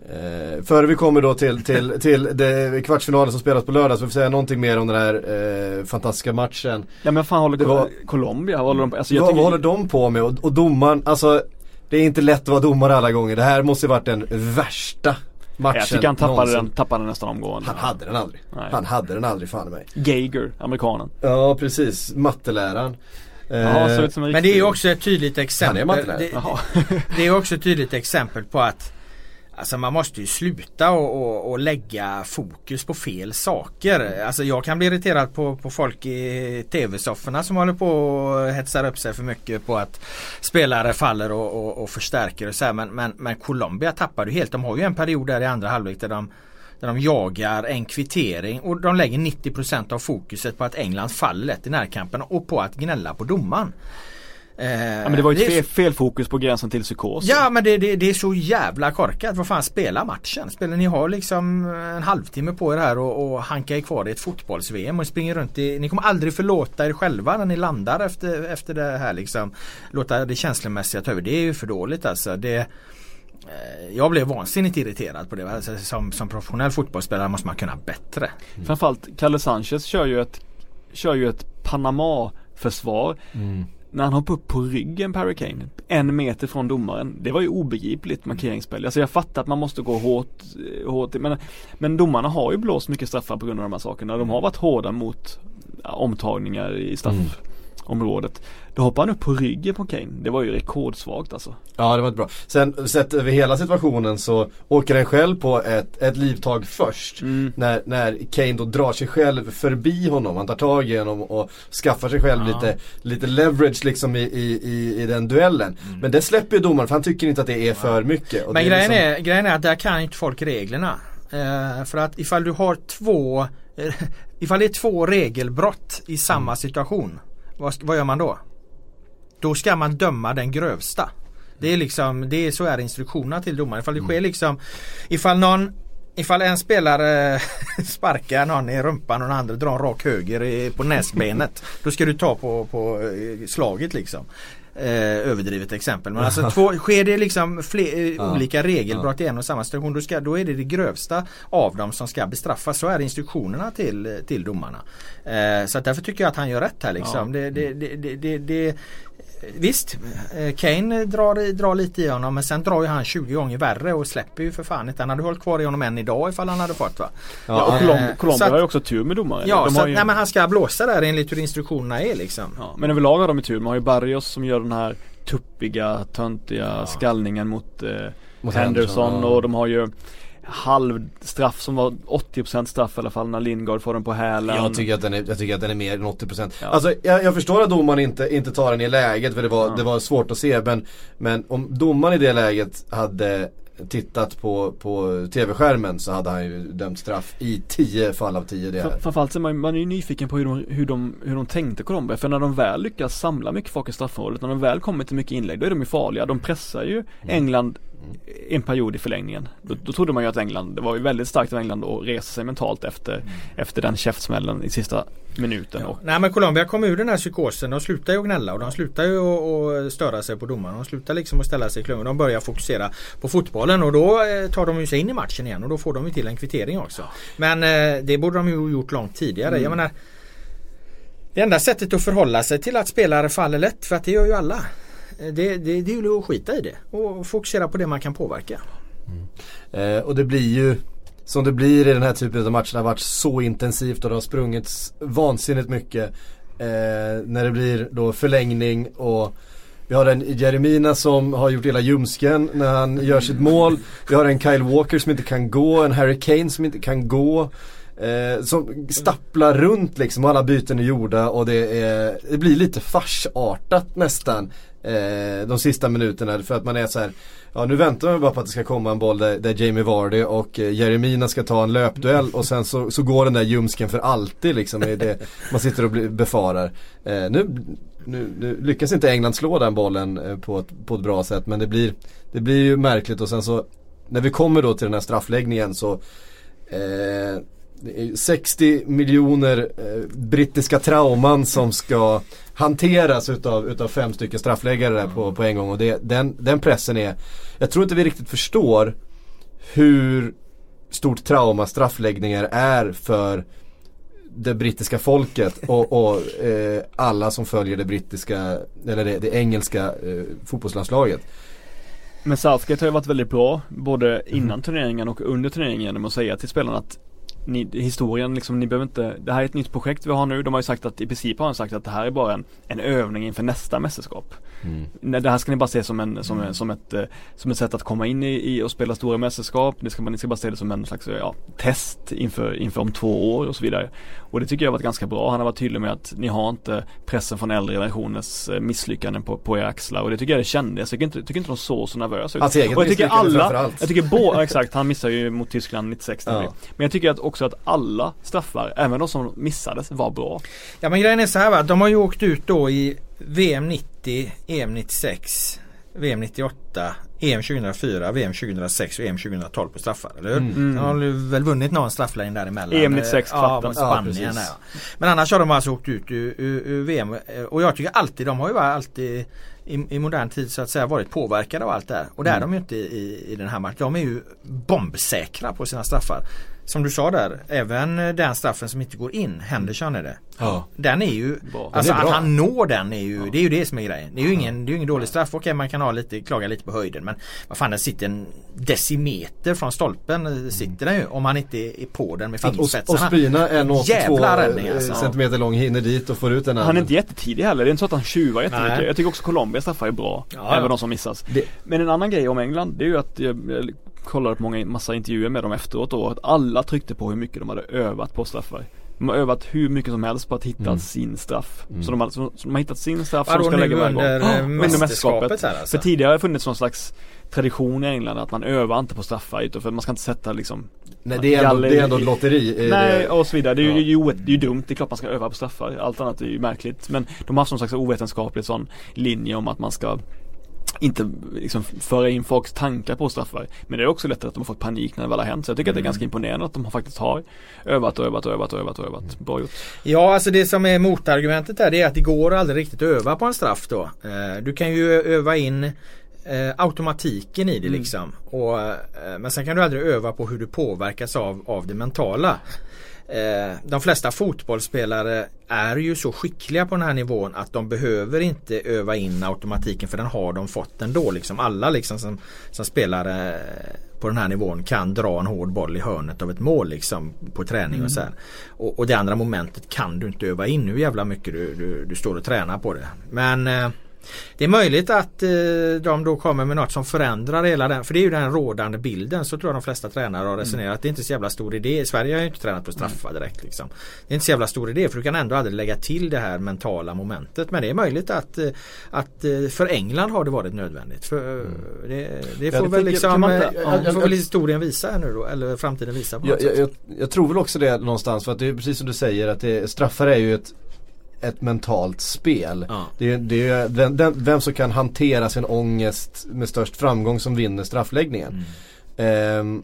Eh, före vi kommer då till, till, till det kvartsfinalen som spelas på lördag så vi får säga någonting mer om den här eh, fantastiska matchen. Ja men fan håller Det var- Colombia, vad håller de på? Alltså jag Vad, tycker, vad håller de på med? Och, och domaren, alltså det är inte lätt att vara domare alla gånger. Det här måste ju varit den värsta matchen jag tycker han tappade någonsin. den, tappade den nästan omgående. Han hade den aldrig. Nej. Han hade den aldrig fan i mig. Geiger, amerikanen. Ja precis, matteläraren. Jaha, Eh, Men det är ju också ett tydligt exempel. Han är mattelärare. det, Jaha. det är också ett tydligt exempel på att Alltså man måste ju sluta och, och, och lägga fokus på fel saker. Alltså jag kan bli irriterad på, på folk i tv-sofforna som håller på och hetsar upp sig för mycket på att spelare faller och, och, och förstärker och så här. Men, men, men Colombia tappar ju helt. De har ju en period där i andra halvlek där de där de jagar en kvittering och de lägger 90% av fokuset på att England faller lätt i närkampen och på att gnälla på domaren. Eh, Ja men det var ju fel, fel fokus på gränsen till psykos. Ja men det, det, det är så jävla korkat. Vad fan spela matchen? Spelar ni har liksom en halvtimme på er här och, och hanka er kvar i ett fotbolls-VM och springer runt i, Ni kommer aldrig förlåta er själva när ni landar efter, efter det här liksom. Låta det känslomässiga ta över. Det är ju för dåligt alltså. Det, eh, jag blev vansinnigt irriterad på det. Alltså, som, som professionell fotbollsspelare måste man kunna bättre. Framförallt Kalle Sanchez kör ju ett, kör ju ett Panama-försvar. mm. När han hoppade upp på ryggen på Harry Kane, en meter från domaren. Det var ju obegripligt markeringsspel. Alltså jag fattar att man måste gå hårt, eh, hårt men, men domarna har ju blåst mycket straffar på grund av de här sakerna. De har varit hårda mot omtagningar i straff. Mm straffområdet. Då hoppar han upp på ryggen på Kane. Det var ju rekordsvagt alltså. Ja det var bra. Sen sett över hela situationen så åker den själv på ett, ett livtag först. Mm. När, när Kane då drar sig själv förbi honom. Han tar tag i honom och skaffar sig själv Ja. lite, lite leverage liksom i, i, i, i den duellen. Men det släpper ju domaren för han tycker inte att det är för mycket. Och Men det grejen, liksom- är, grejen är att där kan inte folk reglerna. Eh, för att ifall du har två eh, <laughs> Ifall det är två regelbrott i samma situation. Vad, vad gör man då? Då ska man döma den grövsta. Det är liksom, det är så är instruktionerna till domaren. Ifall det sker liksom Ifall någon Ifall en spelare <laughs> sparkar någon i rumpan och den andra drar en rak höger på näsbenet. Då ska du ta på, på eh, slaget liksom. Eh, överdrivet exempel. Men alltså två, sker det liksom fler, eh, Ja. olika regelbrott i en och samma situation då, ska, då är det det grövsta av dem som ska bestraffas. Så är instruktionerna till, till domarna. Eh, så därför tycker jag att han gör rätt här liksom. Det, det, det, det, det, det, Visst, eh, Kane drar, drar lite i honom men sen drar ju han 20 gånger värre och släpper ju för fan inte. Han hade hållit kvar i honom än idag ifall han hade fått va. Ja, och eh, Colom- Colombia har ju också tur med domare. Ja, De så har att, ju- nej, men han ska blåsa där enligt hur instruktionerna är liksom. Ja, men överlag har de ju tur. Man har ju Barrios som gör den här tuppiga, töntiga skallningen mot, eh, Mot Henderson Henderson, ja. och de har ju halvstraff som var 80% straff i alla fall när Lingard får den på hälen. Jag tycker att den är, jag tycker att den är mer än 80% Ja. Alltså jag, jag förstår att domaren inte, inte tar den i läget för det var, Ja. det var svårt att se men Men om domaren i det läget hade tittat på, på tv-skärmen så hade han ju dömt straff i 10 fall av 10 det. Framförallt är man, man är ju nyfiken på hur de, hur, de, hur de tänkte Colombia. För när de väl lyckas samla mycket folk i straffområdet, när de väl kommer till mycket inlägg, då är de ju farliga. De pressar ju England en period i förlängningen. Då, då trodde man ju att England, det var ju väldigt starkt av England att resa sig mentalt efter, efter den käftsmällen i sista minuten. Och, Nej men Colombia kom ur den här psykosen. De slutar ju att gnälla och de slutar ju att störa sig på domaren. De slutar liksom att ställa sig i klungan. De börjar fokusera på fotbollen och då eh, tar de ju sig in i matchen igen och då får de ju till en kvittering också. Men eh, det borde de ju gjort långt tidigare. Jag menar Det enda sättet att förhålla sig till att spelare faller lätt för att det gör ju alla. Det, det, det är ju att skita i det och fokusera på det man kan påverka. Mm. Eh, och det blir ju som det blir i den här typen av matcher. Det har varit så intensivt och det har sprungits vansinnigt mycket. Eh, när det blir då förlängning och vi har en Jeremina som har gjort hela ljumsken när han gör sitt mål. Vi har en Kyle Walker som inte kan gå, en Harry Kane som inte kan gå. Eh, som stapplar runt liksom och alla byten är gjorda och det, är, det blir lite farsartat nästan eh, de sista minuterna för att man är så här Ja nu väntar man bara på att det ska komma en boll där, där Jamie Vardy och eh, Jeremina ska ta en löpduell och sen så, så går den där ljumsken för alltid liksom. Det är det man sitter och befarar. Eh, nu, nu, nu lyckas inte England slå den bollen eh, på, ett, på ett bra sätt men det blir, det blir ju märkligt och sen så när vi kommer då till den här straffläggningen så eh, det är 60 miljoner eh, brittiska trauman som ska hanteras utav, utav fem stycken straffläggare där på, på en gång. Och det, den, den pressen är Jag tror inte vi riktigt förstår hur stort trauma straffläggningar är för det brittiska folket <laughs> och, och eh, alla som följer det brittiska, eller det, det engelska eh, fotbollslandslaget. Men Southgate har ju varit väldigt bra både innan turneringen och under turneringen genom att säga till spelarna att ni, historien liksom, ni behöver inte, det här är ett nytt projekt vi har nu. De har ju sagt att i princip har de sagt att det här är bara en, en övning inför nästa mästerskap. Nej, Det här ska ni bara se som, en, som, en, som, ett, eh, som ett sätt att komma in i, i och spela stora mästerskap. Det ska, ni ska bara se det som en slags ja, test inför, inför om två år och så vidare. Och det tycker jag har varit ganska bra. Han har varit tydlig med att ni har inte pressen från äldre generationers eh, misslyckanden på, på era axlar. Och det tycker jag det kändes. Jag tycker inte, tycker inte de såg så nervösa ut. Hans eget och jag tycker alla, jag tycker båda, exakt, han missar ju mot Tyskland 96 Ja. Men jag tycker att också att alla straffar, även de som missades, var bra. Ja men grejen är så här va. De har ju åkt ut då i VM 90, EM 96, VM 98, EM 2004, VM 2006 och EM 2012 på straffar. Eller hur? Mm. De har ju väl vunnit någon straffläggning däremellan. EM 96 Ja, kvarten. mot Ja, Spanien. precis. Ja, Men annars har de alltså åkt ut ur, ur, ur VM. eh, Och jag tycker alltid, de har ju bara alltid i, i modern tid så att säga varit påverkade av allt det här. Och det är de ju inte i, i den här matchen. De är ju bombsäkra på sina straffar. Som du sa där, även eh, den straffen som inte går in, Henderson är det. Ja. Den är ju, Bra. alltså är att han når den är ju, det är ju det som är grejen. Det är ju ingen, det är ingen dålig straff. Okej man kan ha lite, klaga lite på höjden men vad fan den sitter en decimeter från stolpen eh, sitter den ju om man inte är på den med fingerspetsarna. Ospina en 82 Jävla räddning eh, alltså. centimeter lång hinner dit och får ut den Han är inte jättetidig heller, det är inte så att han tjuvar jättemycket. Nej. Jag tycker också Colombias straffar är bra, Ja, även ja. de som missas. Det- Men en annan grej om England, det är ju att jag, jag kollade på många, massa intervjuer med dem efteråt då, att alla tryckte på hur mycket de hade övat på straffar. De har övat hur mycket som helst på att hitta Mm. sin straff. Mm. Så, de har, så, så de har hittat sin straff som de ska lägga varje gång. under eh, under mästerskapet här alltså? För tidigare har det funnits någon slags tradition i England att man övar inte på straffar utan för man ska inte sätta liksom Nej det är ändå, det är ändå ett lotteri. Nej det- och så vidare. Det är ju, Ja. ju, det är ju dumt. Det är klart man ska öva på straffar. Allt annat är ju märkligt. Men de har haft någon slags ovetenskaplig sån linje om att man ska inte liksom föra in folks tankar på straffar. Men det är också lätt att de har fått panik när det väl har hänt. Så jag tycker att det är ganska imponerande att de faktiskt har övat och övat och övat och övat och övat. Bra gjort. Ja alltså det som är motargumentet här det är att det går aldrig riktigt att öva på en straff då. Eh, Du kan ju öva in eh, automatiken i det Mm. liksom. Och, eh, men sen kan du aldrig öva på hur du påverkas av, av det mentala. Eh, De flesta fotbollsspelare är ju så skickliga på den här nivån att de behöver inte öva in automatiken för den har de fått ändå. Liksom alla liksom som, som spelar eh, på den här nivån kan dra en hård boll i hörnet av ett mål liksom på träning och så här. Och, och det andra momentet kan du inte öva in hur jävla mycket du, du, du står och tränar på det. Men eh, Det är möjligt att eh, de då kommer med något som förändrar hela den, för det är ju den rådande bilden. Så tror jag de flesta tränare har resonerat. Mm. Det är inte så jävla stor idé. Sverige har ju inte tränat på straffar direkt. Liksom. Det är inte så jävla stor idé för du kan ändå aldrig lägga till det här mentala momentet. Men det är möjligt att, eh, att eh, för England har det varit nödvändigt. För, mm. det, det, får ja, väl liksom, man, ja, får väl historien visa här nu då, eller framtiden visa. På jag, jag, jag, tror väl också det någonstans för att det är precis som du säger att det, straffar är ju ett ett mentalt spel. Ja. Det, det är den, den, vem som kan hantera sin ångest med störst framgång som vinner straffläggningen. Mm. Um,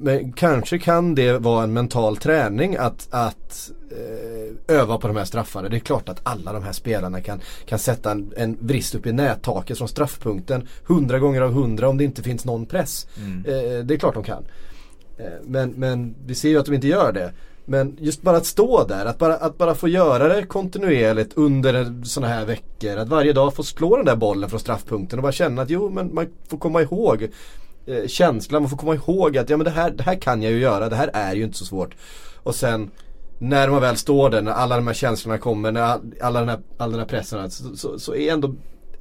men kanske kan det vara en mental träning att, att eh, öva på de här straffarna. Det är klart att alla de här spelarna kan, kan sätta en, en vrist upp i nättaket från straffpunkten hundra gånger av hundra om det inte finns någon press. Mm. Eh, det är klart de kan. Eh, men, men vi ser ju att de inte gör det. Men just bara att stå där, att bara, att bara få göra det kontinuerligt under sådana här veckor. Att varje dag få slå den där bollen från straffpunkten och bara känna att jo men man får komma ihåg eh, känslan, man får komma ihåg att ja men det här, det här kan jag ju göra, det här är ju inte så svårt. Och sen när man väl står där, när alla de här känslorna kommer, när all, alla den här, all den här pressen så, så, så är ändå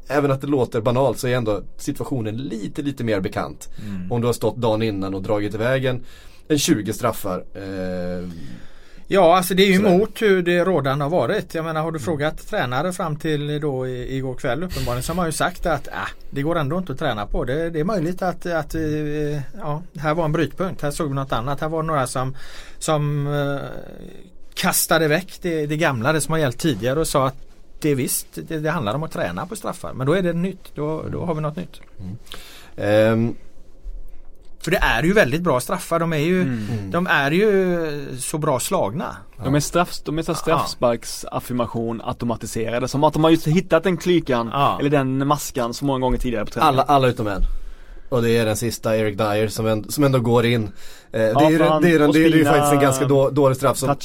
Även att det låter banalt så är ändå situationen lite, lite mer bekant. Mm. Om du har stått dagen innan och dragit iväg en en 20 straffar. Eh, ja, alltså det är ju emot hur det rådande har varit. Jag menar har du mm. frågat tränare fram till då igår kväll uppenbarligen så har man ju sagt att äh, det går ändå inte att träna på. Det, det är möjligt att, att eh, ja, här var en brytpunkt. Här såg vi något annat. Här var några som, som uh, kastade väck det, det gamla, det som har gällt tidigare och sa att det är visst, det, det handlar om att träna på straffar. Men då är det nytt. Då, då har vi något nytt. Mm. Um. För det är ju väldigt bra straffar. De är ju, mm. de är ju så bra slagna. De är, straff, de är så straffsparksaffirmation automatiserade. Som att de har just hittat den klykan, ja. eller den maskan så många gånger tidigare på träningen. Alla, alla utom en. Och det är den sista Eric Dyer som, en, som ändå går in. Eh, det, är, ju, det, är, det, är, ju faktiskt en ganska då, dålig straff som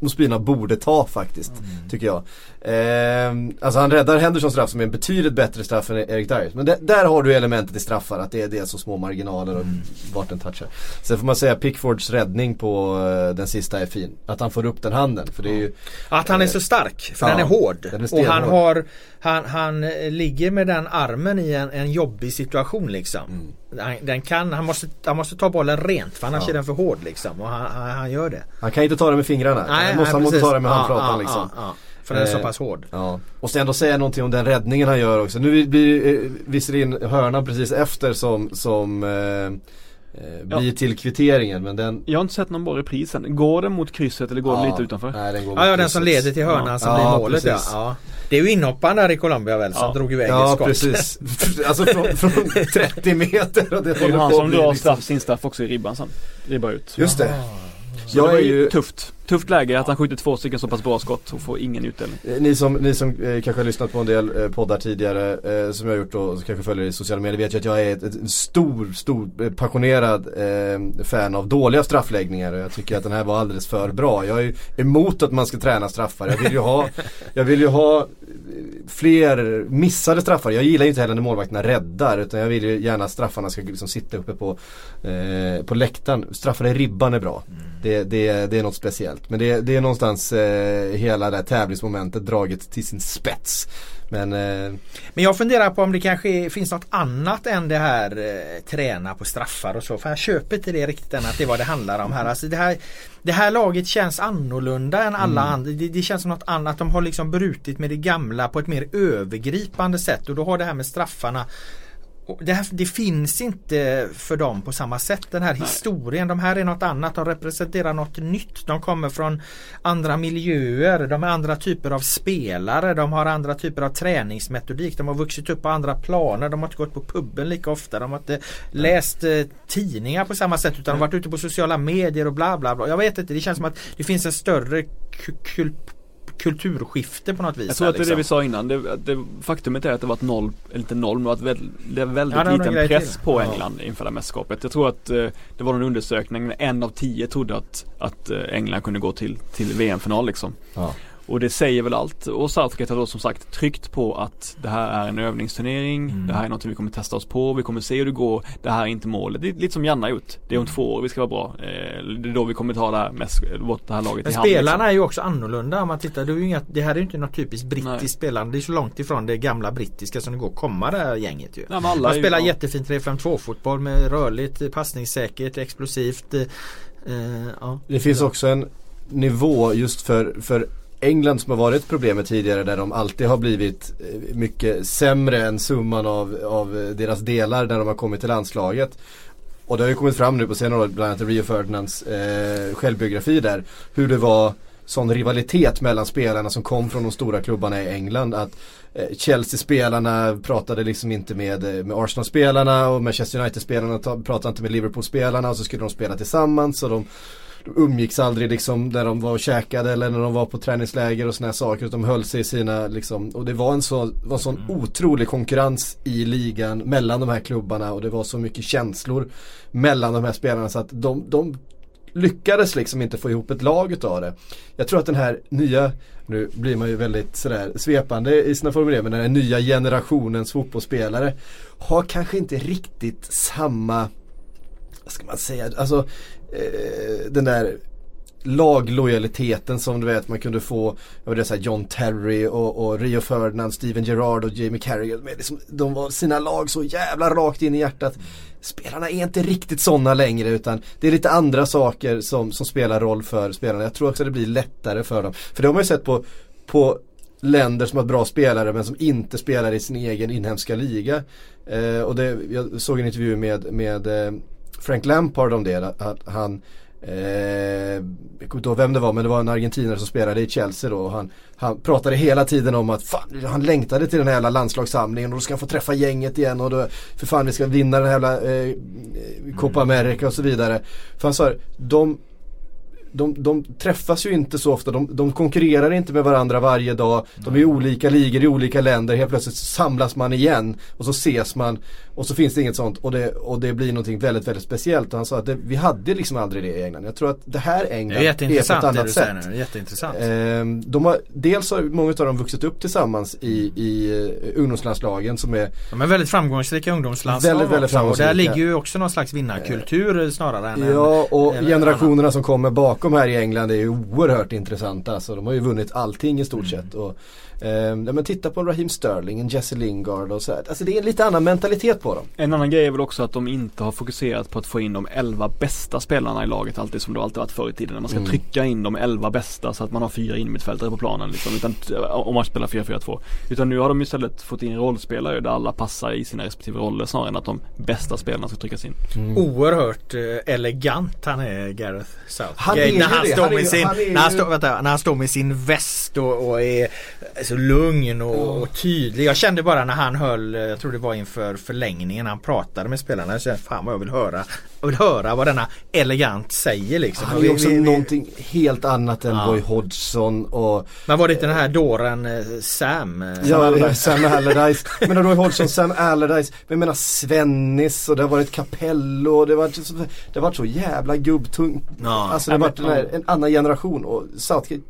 Ospina borde ta faktiskt. Mm. Tycker jag. Eh, alltså han räddar Hendersons straff som är en betydligt bättre straff än Erik Dyer. Men det, där har du elementet i straffar, att det, det är så små marginaler och mm. vart den touchar. Sen får man säga Pickfords räddning på uh, den sista är fin. Att han får upp den handen. För det är ju, att han är så stark, för ja, den är hård. Den är och han har han, han ligger med den armen i en, en jobbig situation liksom. Mm. Han, den kan, han, måste, han måste ta bollen rent för annars ja. är den för hård liksom. Och han, han, han, gör det. Han kan inte ta den med fingrarna. Nej, han måste, nej, han måste ta den med handflatan ja, liksom. Ja, för den är så eh, pass hård. Ja. Och sen ändå säga någonting om den räddningen han gör också. Nu blir eh, visserligen hörnan precis efter som, som eh, Eh, blir ja. till kvitteringen men den Jag har inte sett någon bra repris än. Går den mot krysset eller går ja. den lite utanför? Nej, den går ja, ja den som leder till hörnan ja. som blir målet ja. ja. Det är ju inhopparen där i Colombia väl som drog iväg ja, ett skott. precis. <laughs> alltså från, från <laughs> 30 meter. Och det han som drar straff, sin straff också i ribban sen. Ribba ut. Just det. Så jag det var ju tufft. Tufft läge att han skjuter två stycken så pass bra skott och får ingen utdelning. Eh, ni som, ni som eh, kanske har lyssnat på en del eh, poddar tidigare eh, som jag har gjort och kanske följer i sociala medier vet ju att jag är ett, ett stor, stor eh, passionerad eh, fan av dåliga straffläggningar och jag tycker att den här var alldeles för bra. Jag är emot att man ska träna straffar. Jag vill ju ha, <laughs> jag vill ju ha fler missade straffar. Jag gillar ju inte heller när målvakterna räddar utan jag vill ju gärna att straffarna ska liksom sitta uppe på, på läktaren. Straffar i ribban är bra. Mm. Det, det, det är något speciellt. Men det, det är någonstans eh, hela det här tävlingsmomentet draget till sin spets. Men, eh... Men jag funderar på om det kanske finns något annat än det här eh, träna på straffar och så. För jag köper inte det riktigt än att det är vad det handlar om här. Alltså det, här det här laget känns annorlunda än alla mm. andra. Det, det, känns som något annat. De har liksom brutit med det gamla på ett mer övergripande sätt. Och då har det här med straffarna det, här, det, finns inte för dem på samma sätt den här Nej. historien. De här är något annat. De representerar något nytt. De kommer från andra miljöer. De är andra typer av spelare. De har andra typer av träningsmetodik. De har vuxit upp på andra planer. De har inte gått på puben lika ofta. De har inte läst eh, tidningar på samma sätt utan de har varit ute på sociala medier och bla bla bla. Jag vet inte. Det känns som att det finns en större kultur kulturskifte på något vis. Jag tror att det är det vi liksom. sa innan. Det, det, faktumet är att det varit noll, eller inte noll, men att det är väldigt ja, liten press till. på England ja. inför det mästerskapet. Jag tror att eh, det var en undersökning, en av tio trodde att, att eh, England kunde gå till, till VM-final liksom. Ja. Och det säger väl allt. Och Southgate har då som sagt tryckt på att det här är en övningsturnering. Mm. Det här är något vi kommer testa oss på. Vi kommer se hur det går. Det här är inte målet. Det är lite som Janne har gjort. Det är om två år vi ska vara bra. Eh, det är då vi kommer ta det här, mest, vårt, det här laget Men i hamn. spelarna liksom. är ju också annorlunda om man tittar. Det, är ju inga, det här är ju inte något typiskt brittiskt Nej. spelande. Det är så långt ifrån det gamla brittiska som det går att komma det här gänget ju. Nej, Man ju- spelar ja. jättefint 3-5-2 fotboll med rörligt, passningssäkert, explosivt. eh, eh, ja. Det finns också en nivå just för, för England som har varit problemet tidigare där de alltid har blivit eh, mycket sämre än summan av, av eh, deras delar när de har kommit till landslaget. Och det har ju kommit fram nu på senare år, bland annat Rio Ferdinands eh, självbiografi där, hur det var sån rivalitet mellan spelarna som kom från de stora klubbarna i England. Att eh, Chelsea-spelarna pratade liksom inte med, eh, med Arsenal-spelarna och Manchester United-spelarna pratade inte med Liverpool-spelarna och så skulle de spela tillsammans. Och de, de umgicks aldrig liksom när de var och käkade eller när de var på träningsläger och här saker. De höll sig i sina liksom, och det var en, så, var en sån otrolig konkurrens i ligan mellan de här klubbarna och det var så mycket känslor mellan de här spelarna så att de, de lyckades liksom inte få ihop ett lag utav det. Jag tror att den här nya, nu blir man ju väldigt sådär svepande i sina formuleringar, men den här nya generationens fotbollsspelare har kanske inte riktigt samma, vad ska man säga, alltså eh, den där laglojaliteten som du vet man kunde få jag vet, så här John Terry och, och Rio Ferdinand, Steven Gerrard och Jamie Carragher. Men liksom, de var sina lag så jävla rakt in i hjärtat. Spelarna är inte riktigt sådana längre utan det är lite andra saker som, som spelar roll för spelarna. Jag tror också det blir lättare för dem. För det har man ju sett på, på länder som har bra spelare men som inte spelar i sin egen inhemska liga. Eh, och det, jag såg en intervju med, med eh, Frank Lampard om det. Att han Eh, jag kommer inte ihåg vem det var men det var en argentinare som spelade i Chelsea då och han, han pratade hela tiden om att fan, han längtade till den här jävla landslagssamlingen och då ska han få träffa gänget igen och då, för fan vi ska vinna den här jävla eh, eh Copa America och så vidare. För han sa, de de, de träffas ju inte så ofta, de, de konkurrerar inte med varandra varje dag. De är i olika ligor i olika länder, helt plötsligt samlas man igen och så ses man och så finns det inget sånt och det, och det blir någonting väldigt, väldigt speciellt. Och han sa att det, vi hade liksom aldrig det i England. Jag tror att det här Det England är är på ett det annat du sätt. nu. Jätteintressant. Ehm, de har, dels har många av dem vuxit upp tillsammans i, i uh, ungdomslandslagen som är De är väldigt framgångsrika ungdomslandslag Väldigt, väldigt också, Och där framgångsrika. ligger ju också någon slags vinnarkultur eh, snarare än Ja och en- generationerna som kommer bakom här i England är ju oerhört intressanta. Alltså, de har ju vunnit allting i stort sett. Och, ehm, ja, men titta på en Raheem Sterling, en Jesse Lingard och så här. Alltså det är en lite annan mentalitet på dem. En annan grej är väl också att de inte har fokuserat på att få in de 11 bästa spelarna i laget alltid som det alltid varit förr i tiden. När man ska Mm. trycka in de 11 bästa så att man har fyra innermittfältare på planen liksom, utan, om man spelar 4-4-2. Utan nu har de istället fått in rollspelare där alla passar i sina respektive roller snarare än att de bästa spelarna ska tryckas in. Oerhört eh, elegant han är Gareth Southgate. Han är när, han det. står Han med sin, han är ju- när, han står, vänta, när han står med sin väst och, och är så lugn och, och tydlig. Jag kände bara när han höll, eh, jag tror det var inför förlängningen, han pratade med spelarna. Jag kände fan vad jag vill höra. Jag vill höra vad denna elegant säger liksom. Han är också vi- vi- någonting helt annat än Ja. Roy Hodgson och Men var det inte den här dåren eh, Sam? Ja, Allardyce. Sam Allardyce. Men Roy Hodgson, Sam Allardyce. Men jag menar Svennis och det har varit Capello och det har varit så, det har varit så jävla gubbtung. Ja. Alltså det har varit här, en annan generation och Southgate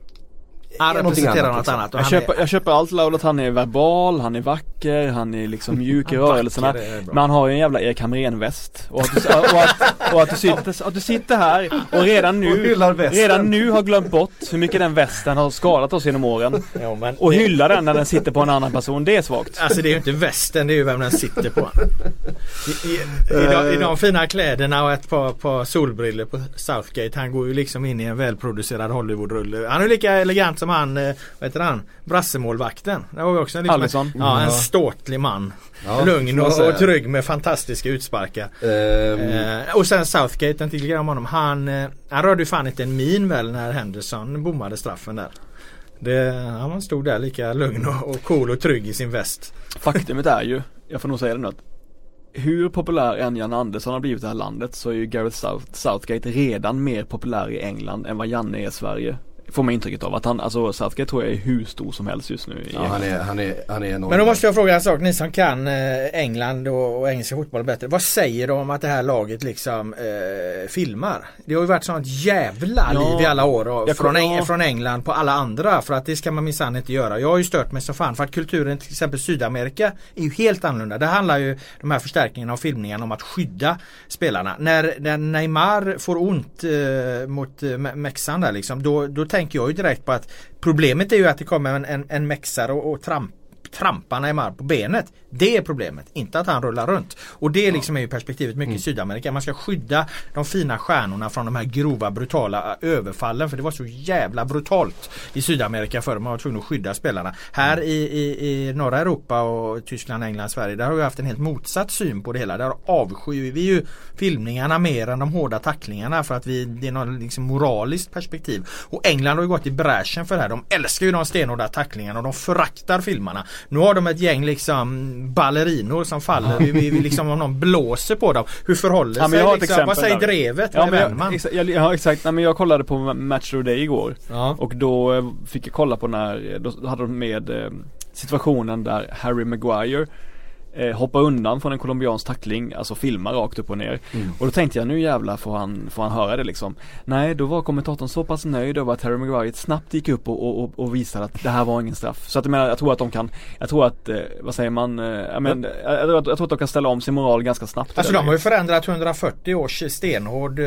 Han är någonting representerar annat, något liksom. annat. och Jag han köper, är, jag köper allt Laul att han är verbal, han är vacker, han är liksom mjuk i rörelserna. Men han har ju en jävla Erik Hamrén-väst. Och, att du, och, att, och att, du sitter, att du sitter här och redan och nu västen. Redan nu har glömt bort hur mycket den västen har skadat oss genom åren. ja, men Och det- hyllar den när den sitter på en annan person, det är svagt. Alltså det är ju inte västen, det är ju vem den sitter på. I, i, i, de, I de fina kläderna och ett par, par solbriller på Southgate. Han går ju liksom in i en välproducerad Hollywoodrulle. Han är lika elegant som han, eh, vad heter han, brassemålvakten. Det var också en, liksom, Alisson. Ja, en Ja. ståtlig man. Ja, Lugn och, och trygg med fantastiska utsparkar. Ehm, Eh, och sen Southgate, en till grej om honom. Han, eh, han rörde ju fan inte en min väl när Henderson bommade straffen där. Det, han stod där lika lugn och, och cool och trygg i sin väst. Faktumet är ju, jag får nog säga det nu att hur populär än Janne Andersson har blivit i det här landet så är ju Gareth South, Southgate redan mer populär i England än vad Janne är i Sverige. Får man intrycket av att han, alltså Southgate tror jag är hur stor som helst just nu Ja, han är, han är, han är enorm. Men då måste jag fråga en sak, ni som kan eh, England och, och engelska fotboll bättre. Vad säger de om att det här laget liksom eh, filmar? Det har ju varit sånt jävla Ja, liv i alla år och jag från, kom- ja. från England på alla andra för att det ska man minsann inte göra. Jag har ju stört mig så fan för att kulturen till exempel Sydamerika är ju helt annorlunda. Det handlar ju de här förstärkningarna och filmningarna om att skydda spelarna. När, när Neymar får ont eh, mot eh, Me- Mexan där liksom då, då tänker tänker jag ju direkt på att problemet är ju att det kommer en, en, en mexare och, och tramp trampa Neymar på benet. Det är problemet, inte att han rullar runt. Och det liksom är ju perspektivet mycket i Sydamerika. Man ska skydda de fina stjärnorna från de här grova brutala eh, överfallen. För det var så jävla brutalt i Sydamerika förr. Man var tvungen att skydda spelarna. Här i, i, i norra Europa och Tyskland, England, Sverige. Där har vi haft en helt motsatt syn på det hela. Där avskyr vi ju filmningarna mer än de hårda tacklingarna för att vi, det är något liksom moraliskt perspektiv. Och England har ju gått i bräschen för det här. De älskar ju de stenhårda tacklingarna och de föraktar filmarna. Nu har de ett gäng liksom ballerinor som faller vi, vi, vi liksom om någon blåser på dem. Hur förhåller Ja, sig jag liksom, vad säger där. drevet? Ja Vad är jag, exa, jag, ja, exakt, nej men jag kollade på Match of the Day igår Ja. Och då eh, fick jag kolla på när, då hade de med eh, situationen där Harry Maguire eh, hoppar undan från en colombiansk tackling, alltså filmar rakt upp och ner. Mm. Och då tänkte jag nu jävlar får han, får han höra det liksom. Nej, då var kommentatorn så pass nöjd över att Harry Maguire snabbt gick upp och, och, och, och visade att det här var ingen straff. Så att jag menar, jag tror att de kan, jag tror att, eh, vad säger man, eh, jag, men, jag, jag, jag tror att de kan ställa om sin moral ganska snabbt. Alltså de har ju förändrat 140 års stenhård eh,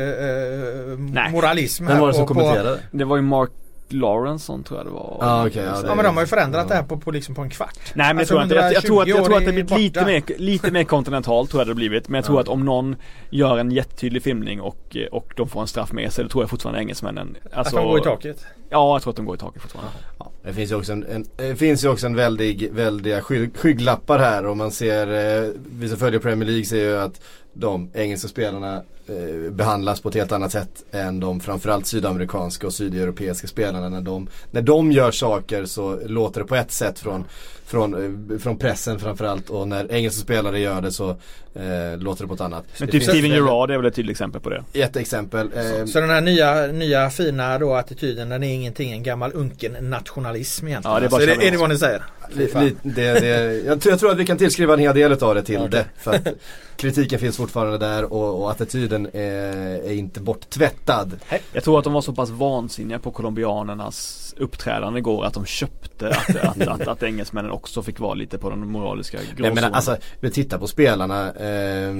moralism Vem här var det som på, på, kommenterade? Det var ju Mark Lawrenson tror jag det var. Ja, okej, ja, det- Ja men de har ju förändrat det här på, på, liksom på en kvart. Nej men Alltså, jag, tror jag, jag, tror att, jag 120 tror att det blir lite mer, lite mer kontinentalt tror jag det har blivit. Men jag tror Ja. att om någon gör en jättetydlig filmning och, och de får en straff med sig, då tror jag fortfarande engelsmännen Alltså, att de går i taket. Ja, jag tror att de går i taket fortfarande. Ja, det finns ju också en, en, det finns ju också en väldig, väldiga sky, skygglappar här och man ser, eh, vi som följer Premier League ser ju att de engelska spelarna eh, behandlas på ett helt annat sätt än de framförallt sydamerikanska och sydeuropeiska spelarna. När de, när de gör saker så låter det på ett sätt från, från, eh, från pressen framförallt och när engelska spelare gör det så eh, låter det på ett annat. Men Det typ Steven Gerrard är väl ett tydligt exempel på det. Ett exempel. Eh, Så den här nya, nya fina då attityden den är ingenting en gammal unken nationalism egentligen. Ja, det är bara alltså, är, det, känner är det vad ni säger? Det, det, jag, tror, jag tror att vi kan tillskriva en hel del av det till Okej. det. För att kritiken finns fortfarande där och, och attityden är, är inte borttvättad. Jag tror att de var så pass vansinniga på colombianernas uppträdande igår att de köpte att, att, att, att engelsmännen också fick vara lite på den moraliska Nej, gråzonen. men alltså, vi tittar på spelarna. Eh,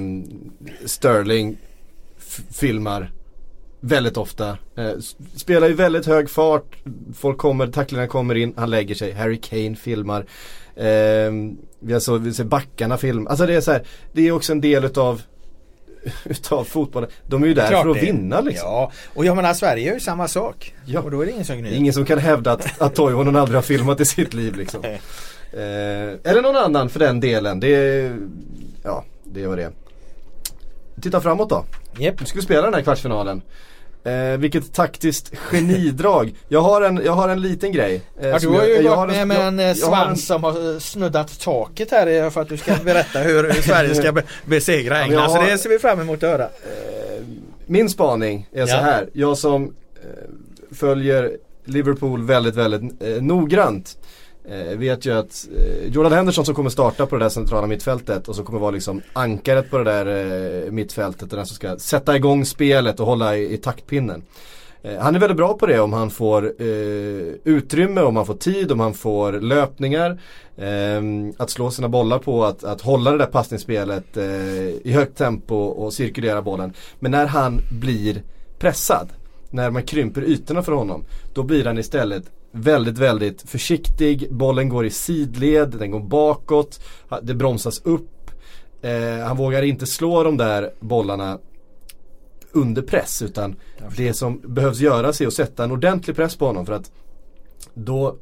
Sterling filmar väldigt ofta. Eh, spelar i väldigt hög fart. Folk kommer, tacklingarna kommer in, han lägger sig. Harry Kane filmar. Eh, vi, har så, vi ser backarna filma. Alltså det är så här, det är också en del utav <laughs> utav fotbollen. De är ju där Klart för att det. vinna liksom. Ja, och jag menar Sverige gör ju samma sak. Ja. Och då är det ingen som gnyr. ingen som kan hävda att, att Toivonen aldrig har filmat i sitt liv liksom. Eh, eller någon annan för den delen. Det är, ja, det var det. Titta framåt då. Japp. Du skulle spela den här kvartsfinalen. Eh, vilket taktiskt genidrag. Jag har en, jag har en liten grej. eh, Ja, du har ju jag, jag gått med, med en eh, jag har svans som har eh, snuddat taket här eh, för att du ska <laughs> berätta hur, hur Sverige ska be besegra England. Så har- det ser vi fram emot att höra. Eh, min spaning är så Ja. här. Jag som eh, följer Liverpool väldigt, väldigt eh, noggrant. Eh, vet ju att eh, Jordan Henderson som kommer starta på det där centrala mittfältet och som kommer vara liksom ankaret på det där eh, mittfältet. Den som ska sätta igång spelet och hålla i, i taktpinnen. Eh, han är väldigt bra på det om han får eh, utrymme, om han får tid, om han får löpningar. Ehm, att slå sina bollar på, att, att hålla det där passningsspelet eh, i högt tempo och cirkulera bollen. Men när han blir pressad, när man krymper ytorna för honom, då blir han istället väldigt, väldigt försiktig. Bollen går i sidled, den går bakåt, det bromsas upp. Eh, han vågar inte slå de där bollarna under press utan det som behövs göras är att sätta en ordentlig press på honom för att då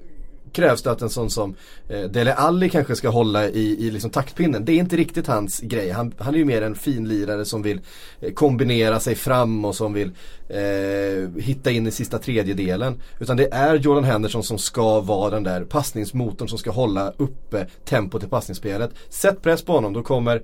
krävs det att en sån som eh, Dele Alli kanske ska hålla i, i liksom taktpinnen. Det är inte riktigt hans grej. Han, han är ju mer en finlirare som vill eh, kombinera sig fram och som vill eh, hitta in i sista tredjedelen. Utan det är Jordan Henderson som ska vara den där passningsmotorn som ska hålla uppe tempot i passningsspelet. Sätt press på honom, då kommer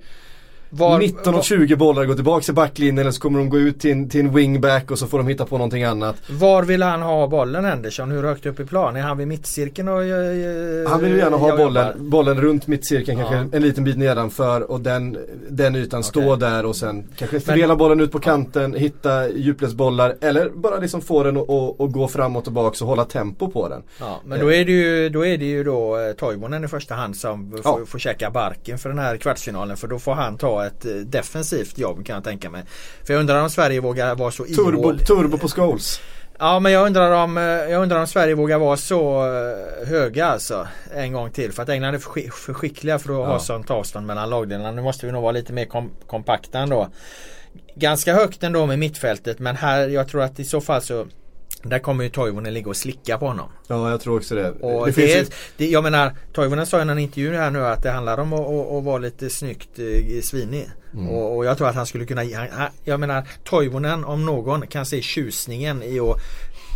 var, 19 av 20 bollar går tillbaka till backlinjen eller så kommer de gå ut till en, till en wingback och så får de hitta på någonting annat. Var vill han ha bollen Henderson? Hur högt upp i plan? Är han vid mittcirkeln och uh, Han vill gärna ha bollen, bollen runt mittcirkeln ja. kanske en liten bit nedanför och den, den ytan okay. stå där och sen kanske fördela Men, bollen ut på kanten, hitta djupledsbollar eller bara liksom få den att gå framåt och bak och hålla tempo på den. Ja, men då är det ju då, är det ju då eh, Toivonen i första hand som ja. får, får käka barken för den här kvartsfinalen för då får han ta ett eh, defensivt jobb kan jag tänka mig. För jag undrar om Sverige vågar vara så turbo, turbo på Scholes. Ja men jag undrar, om, eh, jag undrar om Sverige vågar vara så höga alltså En gång till för att England är för skickliga för att ja. ha sånt avstånd mellan lagdelarna. Nu måste vi nog vara lite mer kom, kompakta ändå Ganska högt ändå med mittfältet men här jag tror att i så fall så där kommer ju Toivonen ligga och slicka på honom. Ja jag tror också det. Och det, det, är, det jag menar Toivonen sa i en intervju här nu att det handlar om att, att, att vara lite snyggt eh, svinig. Mm. Och, och, jag tror att han skulle kunna, jag menar Toivonen om någon kan se tjusningen i att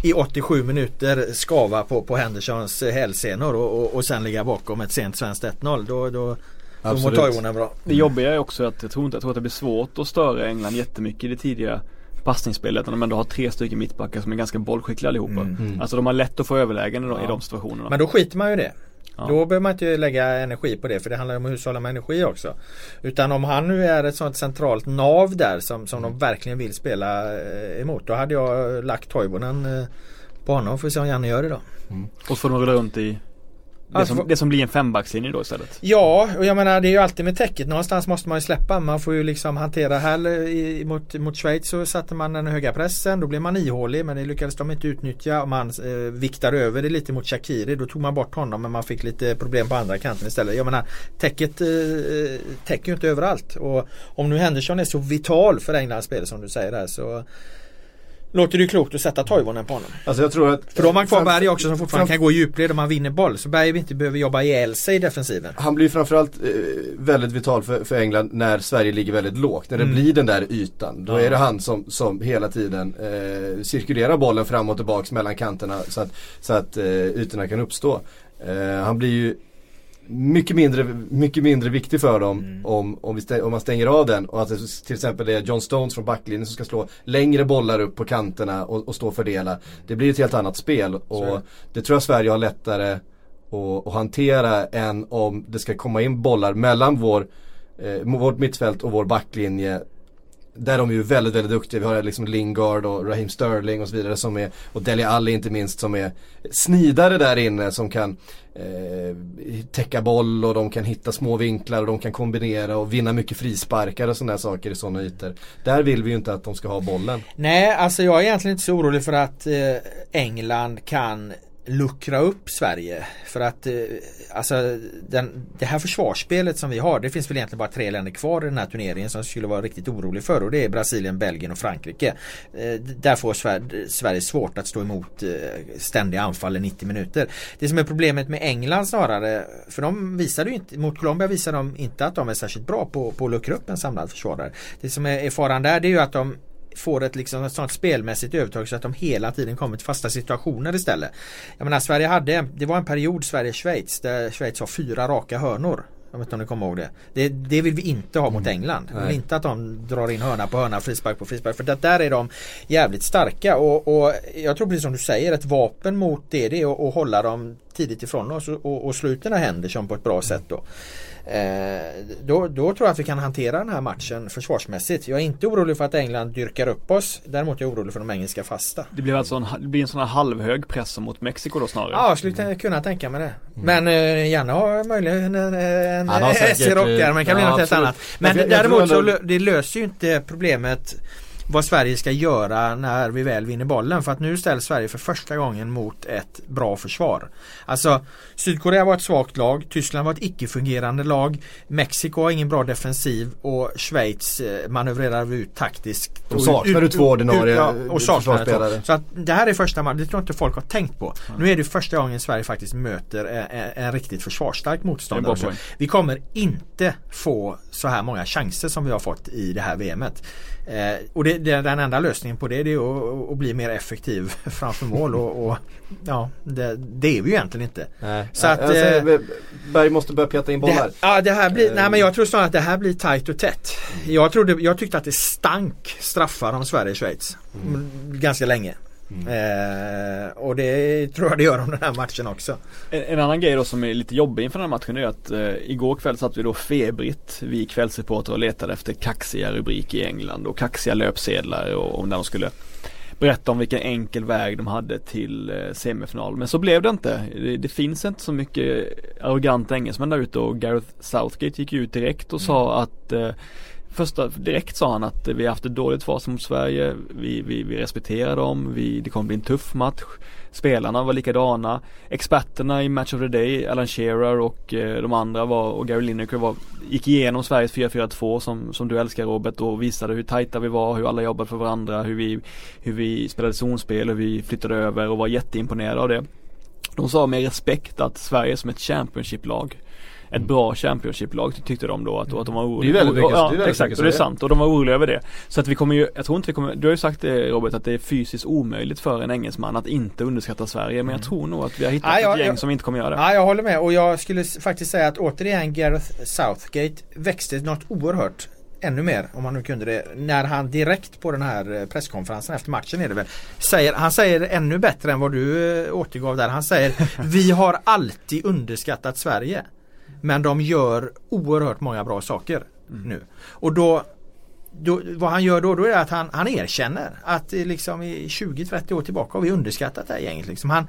i 87 minuter skava på, på Hendersons hälsenor och, och, och sen ligga bakom ett sent svenskt 1-0. Då, då, då mår Toivonen bra. Det jobbiga är också att jag tror inte jag tror att det blir svårt att störa England jättemycket i det tidiga passningsspelet när de ändå har tre stycken mittbackar som är ganska bollskickliga allihopa. Mm. mm. Alltså de har lätt att få överlägen ja. i de situationerna. Men då skiter man ju det. Ja. Då behöver man inte lägga energi på det för det handlar om att hushålla med energi också. Utan om han nu är ett sånt centralt nav där som, som mm. de verkligen vill spela eh, emot. Då hade jag lagt Toivonen eh, på honom. Får vi se om Janne gör det då. Mm. Och så får de rulla runt i det, alltså, som, det som blir en fembackslinje då istället? Ja, och jag menar det är ju alltid med täcket. Någonstans måste man ju släppa. Man får ju liksom hantera här i, mot, mot Schweiz så satte man den höga pressen. Då blev man ihålig men det lyckades de inte utnyttja. Man eh, viktar över det lite mot Shakiri. Då tog man bort honom men man fick lite problem på andra kanten istället. Jag menar täcket eh, täcker ju inte överallt. Och om nu Henderson är så vital för Englands spel som du säger här så Låter det klokt att sätta Toivonen på honom. Alltså jag tror att För då har man kvar Berg också som fortfarande kan gå i djupled om man vinner boll. Så Berg inte behöver jobba ihjäl sig i defensiven. Han blir framförallt eh, väldigt vital för, för, England när Sverige ligger väldigt lågt. När det mm. blir den där ytan. Då ja. är det han som, som hela tiden eh, cirkulerar bollen fram och tillbaks mellan kanterna så att, så att eh, ytorna kan uppstå. Eh, han blir ju mycket mindre, mycket mindre viktig för dem mm. om, om, vi stäng, om man stänger av den och att det till exempel det är John Stones från backlinjen som ska slå längre bollar upp på kanterna och, och stå och fördela. Det blir ett helt annat spel och det tror jag Sverige har lättare att, att hantera än om det ska komma in bollar mellan vår, eh, vårt mittfält och vår backlinje där de är ju väldigt, väldigt duktiga. Vi har liksom Lingard och Raheem Sterling och så vidare som är, och Dele Alli inte minst som är snidare där inne som kan eh, täcka boll och de kan hitta små vinklar och de kan kombinera och vinna mycket frisparkar och sådana saker i sådana ytor. Där vill vi ju inte att de ska ha bollen. Nej, alltså jag är egentligen inte så orolig för att eh, England kan luckra upp Sverige. För att eh, alltså den, det här försvarsspelet som vi har det finns väl egentligen bara tre länder kvar i den här turneringen som skulle vara riktigt orolig för och det är Brasilien, Belgien och Frankrike. Eh, där får Sverige, Sverige svårt att stå emot eh, ständiga anfall i 90 minuter. Det som är problemet med England snarare för de visade ju inte, mot Colombia visade de inte att de är särskilt bra på, på att luckra upp en samlad försvarare. Det som är, är faran där det är ju att de får ett, liksom, ett sånt spelmässigt övertag så att de hela tiden kommer till fasta situationer istället. Jag menar Sverige hade, det var en period Sverige-Schweiz där Schweiz har fyra raka hörnor. Jag vet inte om ni kommer ihåg det. Det, det vill vi inte ha mot mm. England. Vi vill inte att de drar in hörna på hörna, frispark på frispark. För det, där är de jävligt starka. Och, och, jag tror precis som du säger, ett vapen mot det, det är att, att hålla dem tidigt ifrån oss och, och, och slå ut den här Henderson på ett bra sätt då. Eh, då, då, tror jag att vi kan hantera den här matchen försvarsmässigt. Jag är inte orolig för att England dyrkar upp oss. Däremot är jag orolig för de engelska fasta. Det blir alltså en, det blir en sån här halvhög press mot Mexiko då snarare? Ja, jag skulle kunna tänka mig det. Mm. Men eh, gärna ha möjligen en, en S i rockärmen kan bli ja, något helt annat. Men, Men däremot så det löser ju inte problemet vad Sverige ska göra när vi väl vinner bollen. För att nu ställs Sverige för första gången mot ett bra försvar. Alltså Sydkorea var ett svagt lag, Tyskland var ett icke-fungerande lag, Mexiko har ingen bra defensiv och Schweiz eh, manövrerar ut taktiskt. De saknar ut, två ordinarie ja, och försvarsspelare. Så att det här är första matchen, det tror jag inte folk har tänkt på. Mm. Nu är det första gången Sverige faktiskt möter en, en, riktigt försvarsstark motståndare. Vi kommer inte få så här många chanser som vi har fått i det här VMet. Eh, och det vi, den enda lösningen på det, det är att, att bli mer effektiv <laughs> framför mål och, och ja, det, det, är vi ju egentligen inte. Nej. Så att, alltså, Berg måste börja peta in bollar. Det, ja, det här blir, nej men jag tror snarare att det här blir tajt och tätt. Jag, trodde, jag tyckte att det stank straffar om Sverige-Schweiz. Mm. Ganska länge. Mm. Eh, och det tror jag det gör om den här matchen också. En, en, annan grej då som är lite jobbig inför den här matchen är att eh, igår kväll satt vi då febrigt, vi kvällsreportrar och letade efter kaxiga rubriker i England och kaxiga löpsedlar och, och när de skulle berätta om vilken enkel väg de hade till eh, semifinal. Men så blev det inte. Det, det finns inte så mycket arroganta engelsmän där ute och Gareth Southgate gick ut direkt och mm. sa att eh, Första, direkt sa han att vi har haft ett dåligt fas mot Sverige, vi, vi, vi respekterar dem, vi, det kommer bli en tuff match. Spelarna var likadana. Experterna i Match of the Day, Alan Shearer och eh, de andra var, och Gary Lineker var, gick igenom Sveriges 4-4-2 som, som du älskar Robert och visade hur tajta vi var, hur alla jobbade för varandra, hur vi, hur vi spelade zonspel, hur vi flyttade över och var jätteimponerade av det. De sa med respekt att Sverige är som ett Championship-lag ett bra Championship-lag tyckte de då att, att de var oroliga. Det är väldigt mycket, ja, väldigt exakt, och det är sant och de var oroliga över det. Så att vi kommer ju, jag tror inte vi kommer, du har ju sagt det Robert att det är fysiskt omöjligt för en engelsman att inte underskatta Sverige men jag mm. tror nog att vi har hittat ja, jag, ett gäng jag, som inte kommer göra det. Ja jag håller med och jag skulle faktiskt säga att återigen Gareth Southgate växte något oerhört ännu mer om han nu kunde det när han direkt på den här eh, presskonferensen efter matchen är det väl säger, Han säger ännu bättre än vad du eh, återgav där. Han säger <laughs> Vi har alltid underskattat Sverige. Men de gör oerhört många bra saker mm. nu. Och då, då, vad han gör då, då är att han, han erkänner att liksom i 20-30 år tillbaka har vi underskattat det här gänget. Liksom. Han,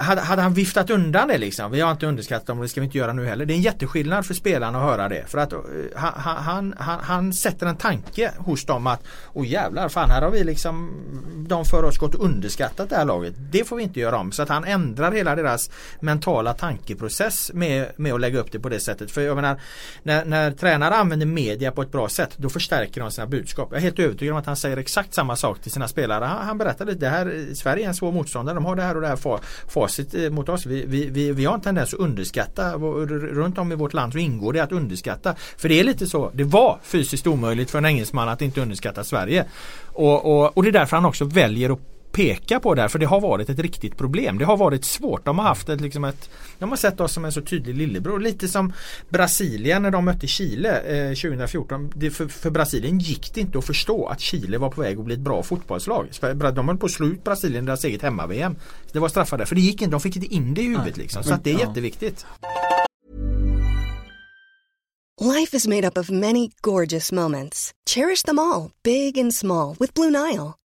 hade, hade han viftat undan det liksom. Vi har inte underskattat dem och det ska vi inte göra nu heller. Det är en jätteskillnad för spelarna att höra det. För att eh, uh, han, han, han, han, sätter en tanke hos dem att Åh jävlar, fan här har vi liksom De för oss gått och underskattat det här laget. Det får vi inte göra om. Så att han ändrar hela deras mentala tankeprocess med, med att lägga upp det på det sättet. För jag menar när, när tränare använder media på ett bra sätt då förstärker de sina budskap. Jag är helt övertygad om att han säger exakt samma sak till sina spelare. Han, han berättade det här Sverige är en svår motståndare. De har det här och det här facit eh, mot oss. Vi, vi, vi, vi har en tendens att underskatta. Runt om i vårt land så ingår det att underskatta. För det är lite så. Det var fysiskt omöjligt för en engelsman att inte underskatta Sverige. Och, och, och det är därför han också väljer att peka på det här för det har varit ett riktigt problem. Det har varit svårt. De har haft ett, liksom ett De har sett oss som en så tydlig lillebror. Lite som Brasilien när de mötte Chile eh, 2014. Det, för, för, Brasilien gick det inte att förstå att Chile var på väg att bli ett bra fotbollslag. De höll på att slå ut Brasilien i deras eget hemma-VM. Det var straffade för det gick inte. De fick inte in det i huvudet liksom. Så att det är jätteviktigt. Life is made up of many gorgeous moments. Cherish them all, big and small, with Blue Nile.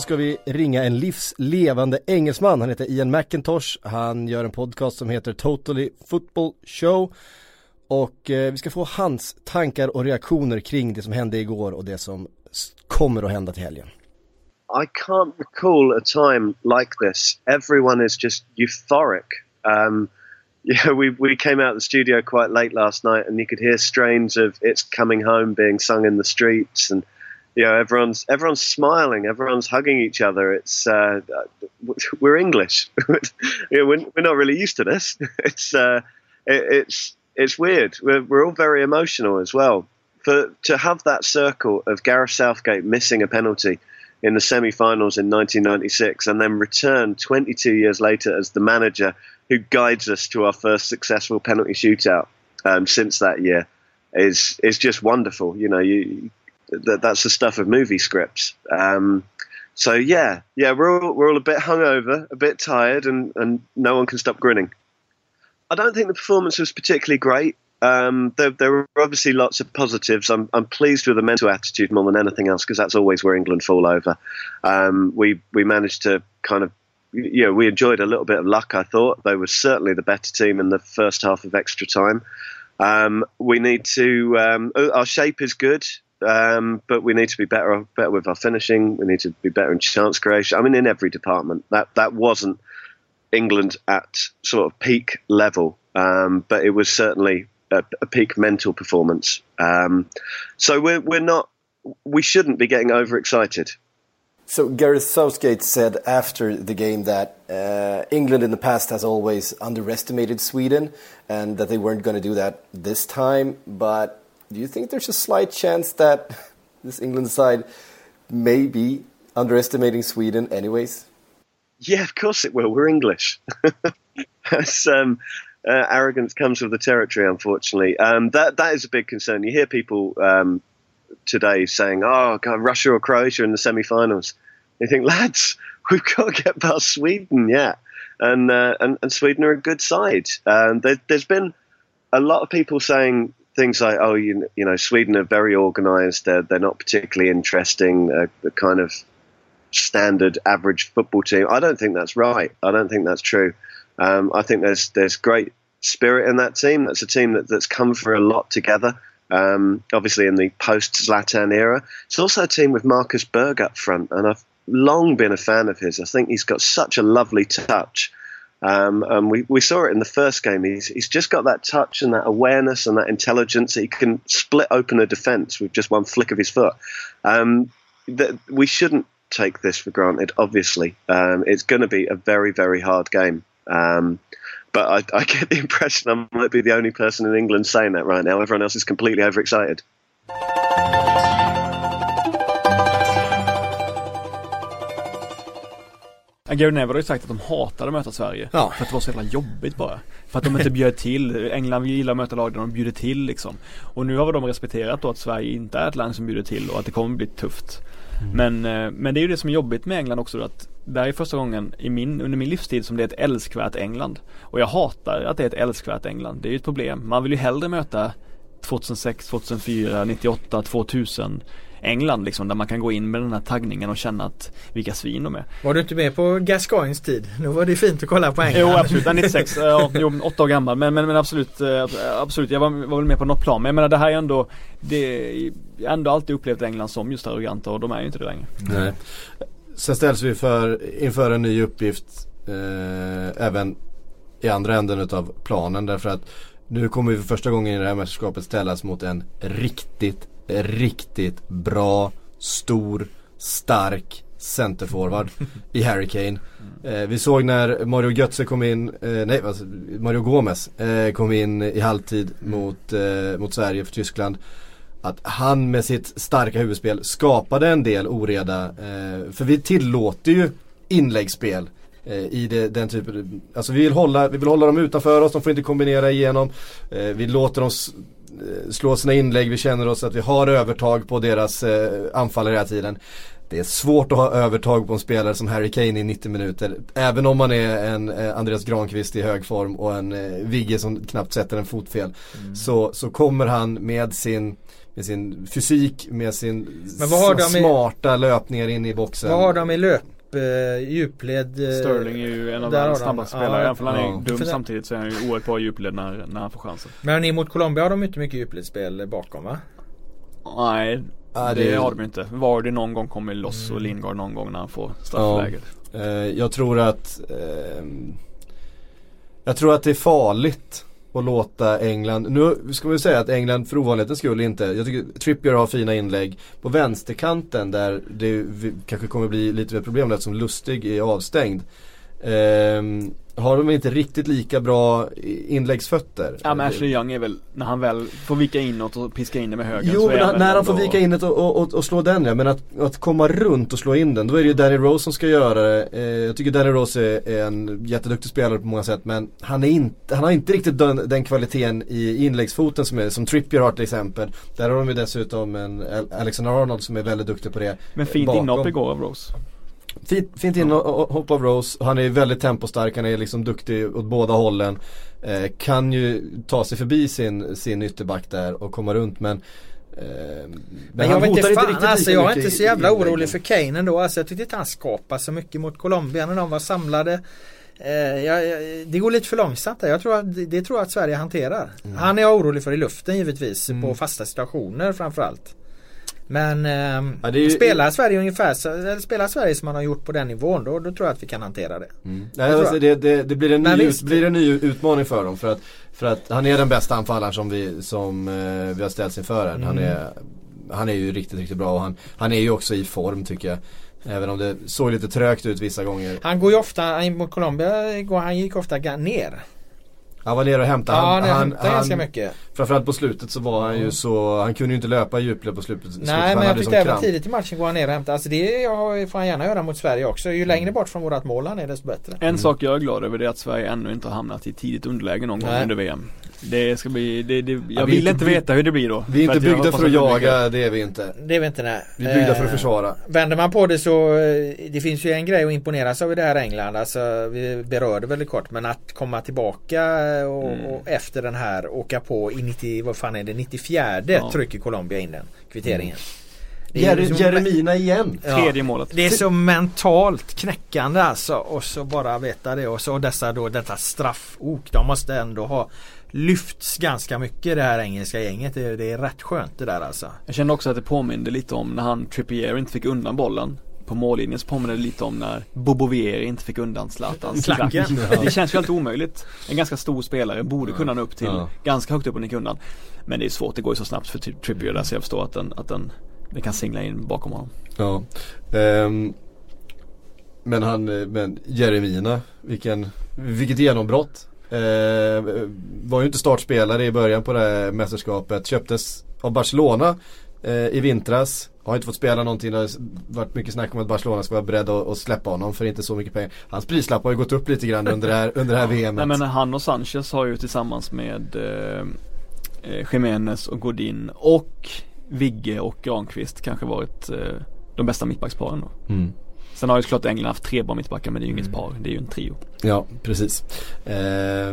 så ska vi ringa en livslevande engelsman. Han heter Ian McIntosh. Han gör en podcast som heter Totally Football Show. Och eh, vi ska få hans tankar och reaktioner kring det som hände igår och det som kommer att hända till helgen. I can't recall a time like this. Everyone is just euphoric. Um, <laughs> yeah, we, we came out of the studio quite late last night and you could hear strains of It's Coming Home being sung in the streets and you know everyone's everyone's smiling, everyone's hugging each other. It's uh, we're English, <laughs> you know, we're, we're not really used to this. <laughs> It's uh, it, it's it's weird. We're we're all very emotional as well. For to have that circle of Gareth Southgate missing a penalty in the semi-finals in 1996, and then return 22 years later as the manager who guides us to our first successful penalty shootout um, since that year is is just wonderful. You know, you that, that's the stuff of movie scripts. Um, so yeah, yeah, we're all, we're all a bit hungover, a bit tired, and, and no one can stop grinning. I don't think the performance was particularly great. Um, there, there, were obviously lots of positives. I'm, I'm, pleased with the mental attitude more than anything else because that's always where England fall over. Um, we we managed to kind of, you know, we enjoyed a little bit of luck. I thought they were certainly the better team in the first half of extra time. Um, we need to. Um, our shape is good. Um, but we need to be better better with our finishing. We need to be better in chance creation. I mean, in every department. That that wasn't England at sort of peak level, um, but it was certainly a, a peak mental performance. Um, so we're we're not. We shouldn't be getting overexcited. So Gareth Southgate said after the game that uh, England in the past has always underestimated Sweden and that they weren't going to do that this time. But do you think there's a slight chance that <laughs> this England side may be underestimating Sweden anyways? Yeah, of course it will. We're English. <laughs> Um, uh, arrogance comes with the territory, unfortunately. Um, that that is a big concern. You hear people um, today saying, "Oh, God, Russia or Croatia in the semi-finals." You think, lads, <laughs> we've got to get past Sweden, yeah, and uh, and, and Sweden are a good side. Um, there, has been a lot of people saying things like, "Oh, you, you know, Sweden are very organised. They're they're not particularly interesting. Uh, the kind of standard average football team." I don't think that's right. I don't think that's true. Um, I think there's there's great spirit in that team. That's a team that, that's come for a lot together. Um, obviously, in the post Zlatan era, it's also a team with Marcus Berg up front, and I've long been a fan of his. I think he's got such a lovely touch. Um, and we, we saw it in the first game. He's, he's just got that touch and that awareness and that intelligence. He can split open a defence with just one flick of his foot. Um, that we shouldn't take this for granted, obviously. Um, it's going to be a very, very hard game. Um, but I, I, get the <laughs> impression I might be the only person in England saying that right now. Everyone else is completely overexcited. Gary Neville har ju sagt att de hatade att möta Sverige. Ja. För att det var så jävla jobbigt bara. För att de inte bjöd till. England gillar att möta lag där de bjuder till liksom. Och nu har de respekterat då att Sverige inte är ett land som bjuder till och att det kommer bli tufft. Mm. Men, eh, men det är ju det som är jobbigt med England också då att det här är första gången i min, under min livstid som det är ett älskvärt England. Och jag hatar att det är ett älskvärt England. Det är ju ett problem. Man vill ju hellre möta 2006, 2004, 98, 2000 England liksom där man kan gå in med den här taggningen och känna att vilka svin de är. Var du inte med på Gascoignes tid? Nu var det fint att kolla på England. Jo absolut, 96, ja, jo, åtta år gammal men, men, men absolut, eh, absolut jag var, var väl med på något plan men jag menar det här är ändå det, Jag har ändå alltid upplevt England som just arroganta och de är ju inte det längre. Nej. Sen ställs vi för, inför en ny uppgift eh, även i andra änden utav planen därför att nu kommer vi för första gången i det här mästerskapet ställas mot en riktigt riktigt bra, stor, stark centerforward <laughs> i Harry Kane. Eh, vi såg när Mario Götze kom in, eh, nej alltså, Mario Gomez eh, kom in i halvtid mot, eh, mot Sverige för Tyskland. Att han med sitt starka huvudspel skapade en del oreda. Eh, för vi tillåter ju inläggsspel eh, i det, den typen, alltså vi vill, hålla, vi vill hålla dem utanför oss, de får inte kombinera igenom. vi låter dem slå sina inlägg, vi känner oss att vi har övertag på deras eh, anfallare hela tiden. Det är svårt att ha övertag på en spelare som Harry Kane i 90 minuter. Även om man är en eh, Andreas Granqvist i hög form och en eh, Vigge som knappt sätter en fot fel. Mm. Så, så kommer han med sin med sin fysik, med sin smarta i, löpningar in i boxen. Vad har de i löp? Eh, djupled. Eh, Sterling är ju en av världens snabbaste spelare. Även om han är ja. dum samtidigt så är han ju oerhört bra djupled när, när han får chansen. Men mot Colombia har de inte mycket djupledsspel bakom va? Nej, det, det har de inte. Vardy någon gång kommer loss mm. och Lingard någon gång när han får straffläget. Ja. Eh, jag tror att eh, Jag tror att det är farligt och låta England, nu ska man ju säga att England för ovanlighetens skull inte, jag tycker Trippier har fina inlägg. På vänsterkanten där det kanske kommer bli lite mer problem eftersom Lustig är avstängd. Um, har de inte riktigt lika bra inläggsfötter. Ja men Ashley Young är väl, när han väl får vika inåt och piska in det med höger Jo men när, när han får vika inåt och, och, och, och, slå den ja, men att, att komma runt och slå in den, då är det ju Danny Rose som ska göra det. Eh, jag tycker Danny Rose är, är, en jätteduktig spelare på många sätt men han, är inte, han har inte riktigt den, den kvaliteten i inläggsfoten som, är, som Trippier har till exempel. Där har de ju dessutom en Alexander Arnold som är väldigt duktig på det. Men fint inhopp igår av Rose. Fint, fint inhopp av Rose. Han är väldigt tempostark, han är liksom duktig åt båda hållen. Eh, kan ju ta sig förbi sin, sin ytterback där och komma runt men eh, men, men jag vet inte fan inte alltså jag är inte så jävla orolig för Kane ändå. Alltså jag tyckte inte han skapade så mycket mot Colombia när de var samlade. Eh, jag, det går lite för långsamt där. Jag tror att, det tror jag att Sverige hanterar. Mm. Han är jag orolig för i luften givetvis mm. på fasta situationer framförallt. Men ehm, Ja, ju- spelar Sverige ungefär eller spelar Sverige som man har gjort på den nivån då, då tror jag att vi kan hantera det. Nej, Jag tror alltså, det, det, det blir en ny, ut, blir en ny utmaning för dem för att, för att han är den bästa anfallaren som vi, som, eh, vi har ställts inför här. Han, Mm. är, han är ju riktigt, riktigt bra och han, han är ju också i form tycker jag. Även om det såg lite trögt ut vissa gånger. Han går ju ofta, han- mot Colombia han gick ofta ner. Han var nere och hämtade. Ja, Han, han, han, hämtar ganska mycket. Framförallt på slutet så var han ju så, han kunde ju inte löpa i djupled på slutet. för Nej men jag tyckte även kramp. tidigt i matchen går han ner och hämtar. Alltså det jag får han gärna göra mot Sverige också. Ju längre bort från vårat mål han är desto bättre. En sak jag är glad över det är att Sverige ännu inte har hamnat i tidigt underläge någon gång Nej. under VM. Det ska bli, det, det, jag är vill inte veta hur det blir då. Vi är För inte jag byggda för att jaga, det är vi inte. Det är vi inte nej. Vi är byggda för att Eh, försvara. Vänder man på det så eh, det finns ju en grej att imponeras av i det här England. Alltså vi berörde väldigt kort men att komma tillbaka och, Mm. och efter den här åka på i 90, vad fan är det, 94 Ja. trycker Colombia in den kvitteringen. Det är Jer- liksom- Jeremina igen. Ja. Tredje målet. Det är så mentalt knäckande alltså och så bara veta det och så dessa då detta straffok. De måste ändå ha lyfts ganska mycket det här engelska gänget. Det, det är rätt skönt det där alltså. Jag kände också att det påminde lite om när han Trippier inte fick undan bollen på mållinjen så påminner det lite om när Bobo Vieri inte fick undan Zlatans <laughs> klack. Klacken. Det känns ju alltid omöjligt. En ganska stor spelare borde kunna nå upp till Ja. ganska högt upp och nicka undan. Men det är svårt, det går ju så snabbt för Tri- Trippier där så jag förstår att den, att den, den kan singla in bakom honom. Ja. Ehm, men han, men Jeremina, vilken, vilket genombrott. Ehm, var ju inte startspelare i början på det här mästerskapet. Köptes av Barcelona i vintras. Har inte fått spela någonting. Det har varit mycket snack om att Barcelona ska vara beredd att, släppa honom för inte så mycket pengar. Hans prislapp har ju gått upp lite grann under det här, <laughs> under det här VMet. Nej men han och Sanchez har ju tillsammans med eh, eh, Jimenez och Godin och Vigge och Granqvist kanske varit eh, de bästa mittbacksparen då. Mm. Sen har ju såklart England haft tre bra mittbackar men det är ju inget par, det är ju en trio. Ja, precis.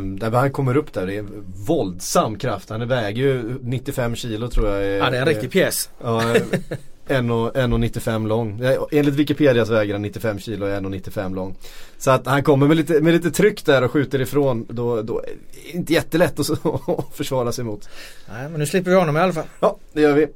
Där han kommer upp där, det är våldsam kraft. Han väger ju 95 kilo tror jag. Ja det är en riktig pjäs. Ja, 1,95 lång. Ja, Enligt Wikipedia så väger han 95 kilo och är 1,95 lång. Så att han kommer med lite, med lite tryck där och skjuter ifrån. Då, då är det inte jättelätt att så- <laughs> att försvara sig mot. Nej men nu slipper vi honom i alla fall. Ja, det gör vi. Eh,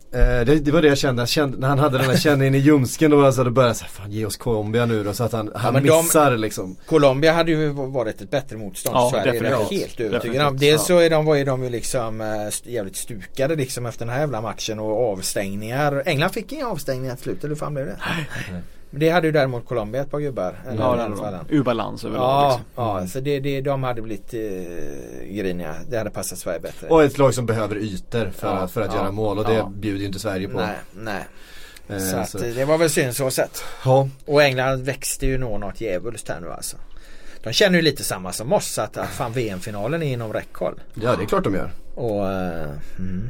det, det var det jag kände. Jag kände när han hade den här <laughs> känningen i ljumsken då. Alltså, då började jag säga, fan ge oss Colombia nu då. Så att han, han de- missar liksom. Colombia hade ju varit ett bättre motstånd Ja, Sverige. Det är definitivt. helt övertygad om. Definitivt, Dels så är de, var ju de ju liksom st- jävligt stukade liksom efter den här jävla matchen och avstängningar. England fick inga avstängningar till slut, eller hur fan blev det? Men det hade ju däremot Colombia ett par gubbar. Eller Ja, i det alla hade fall. de. Ur balans överlag Ja, liksom. ja, så det, det, de hade blivit eh, griniga. Det hade passat Sverige bättre. Och ett lag som behöver ytor för, Ja, att, för att ja, göra mål. Och det ja. bjuder ju inte Sverige på. Nej, nej. Eh, Så att, så- eh, det var väl synd så sett. Ja, Och England växte ju nå något djävulskt här nu alltså. De känner ju lite samma som oss att, att fan VM-finalen är inom räckhåll. ja, det är klart de gör. Och eh, mm.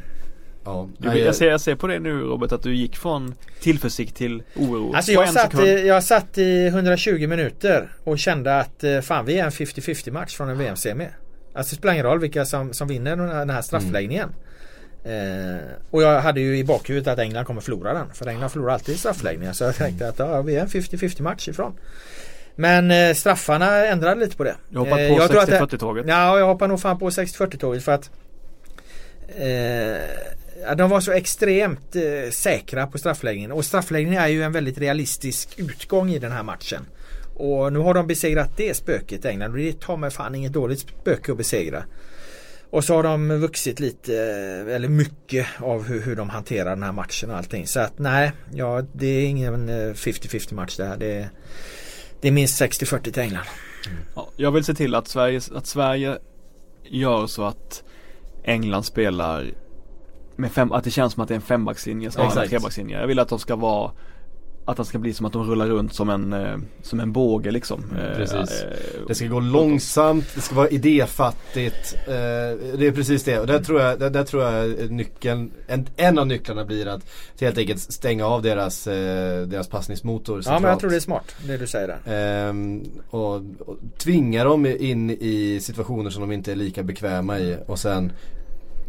Ja. Du, Nej, jag, ser, jag ser på det nu Robert att du gick från tillförsikt till oro Alltså jag satt, i, jag satt i 120 minuter och kände att eh, fan vi är en 50-50 match från en VM-semi. Alltså det spelar ingen roll vilka som, som vinner den här, den här straffläggningen. Eh, och jag hade ju i bakhuvudet att England kommer förlora den. För England förlorar alltid straffläggningar. Så jag tänkte att ja, vi är en 50-50 match ifrån. Men eh, straffarna ändrade lite på det. Jag hoppar Eh, på det- 60-40-tåget. Ja, jag hoppar nog fan på 60-40-tåget för att eh, de var så extremt eh, säkra på straffläggningen. Och straffläggningen är ju en väldigt realistisk utgång i den här matchen. Och nu har de besegrat det spöket England och det tar mig fan inget dåligt spöke att besegra. Och så har de vuxit lite, eh, eller mycket av hur, hur de hanterar den här matchen och allting. Så att nej, ja, det är ingen eh, 50-50 match det här. Det är, det är minst 60-40 till England. Mm. Ja, jag vill se till att Sverige, att Sverige gör så att England spelar med fem, att det känns som att det är en fembackslinje snarare än en trebackslinje. Jag vill att de ska vara att det ska bli som att de rullar runt som en, eh, som en båge liksom. Eh, Precis. eh, Det ska gå långsamt, det ska vara idéfattigt. Det är precis det. Och där tror jag, där, där tror jag nyckeln, en, en av nycklarna blir att helt enkelt stänga av deras, deras passningsmotor Ja men centralt. jag tror det är smart det du säger där. Ehm, och, och tvinga dem in i situationer som de inte är lika bekväma i och sen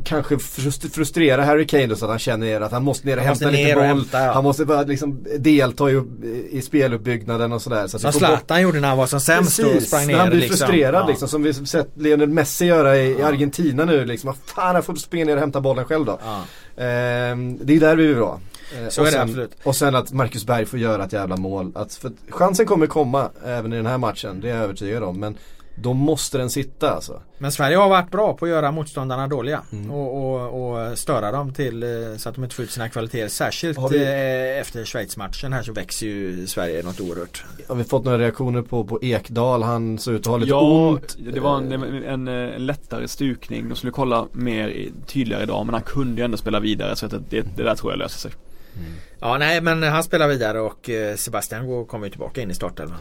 Kanske frust- frustrera Harry Kane då så att han känner att han måste ner och Han hämta lite och boll. hämta, ja. Han måste bara liksom delta i, i speluppbyggnaden och sådär. Så Som Zlatan gjorde när han var som sämst och Precis, sprang ner han blir liksom. frustrerad Ja. liksom som vi sett Lionel Messi göra i, i Argentina nu liksom. Fan, jag får springa ner och hämta bollen själv då. Ja. Ehm, det är där vi vill vara. Eh, Så och är det sen, absolut. Och sen att Marcus Berg får göra ett jävla mål. Att, för chansen kommer komma även i den här matchen, det är jag övertygad om. Men då måste den sitta alltså. Men Sverige har varit bra på att göra motståndarna dåliga Mm. och, och, och störa dem till eh, så att de inte får ut sina kvaliteter. Särskilt vi- eh, efter Schweiz-matchen här så växer ju Sverige något oerhört. Har vi fått några reaktioner på, på Ekdal? Han såg ut att ha lite Ja, ont. det var en, en, en lättare stukning. De skulle kolla mer tydligare idag men han kunde ju ändå spela vidare så att det, det där tror jag löser sig. Ja nej men han spelar vidare och eh, Sebastian går- kommer ju tillbaka in i startelvan.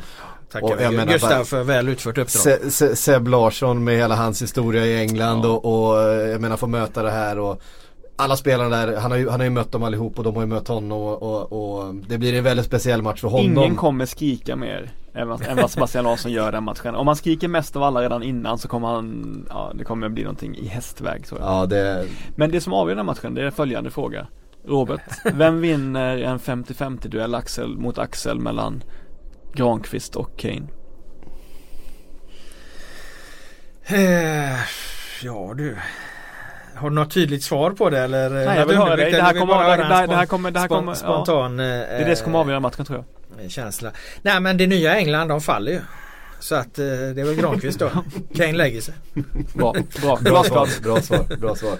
Tackar jag vi menar Gustav bara- för väl utfört uppdrag. Se, Se, Seb Larsson med hela hans historia i England Ja. och, och eh, jag menar få möta det här och alla spelarna där, han har, ju, han har ju mött dem allihop och de har ju mött honom och, och, och det blir en väldigt speciell match för honom. Ingen kommer skrika mer än vad, än vad Sebastian Larsson gör den matchen. Om han skriker mest av alla redan innan så kommer han, ja det kommer bli någonting i hästväg tror jag. Ja det, Men det som avgör den matchen det är följande fråga. Robert, <laughs> vem vinner en 50-50 duell Axel mot Axel mellan Granqvist och Kane? Eh, ja du. Har du något tydligt svar på det eller? Nej, jag vill höra dig. Det här kommer- det här- det här kommer- det här kommer- ja. Spontan eh, Det är det som kommer avgöra matchen tror jag. känsla. Nej men det nya England de faller ju. Så att eh, det är väl Granqvist då. <laughs> Kane lägger sig. Bra, bra, bra bra svar, bra svar, bra svar.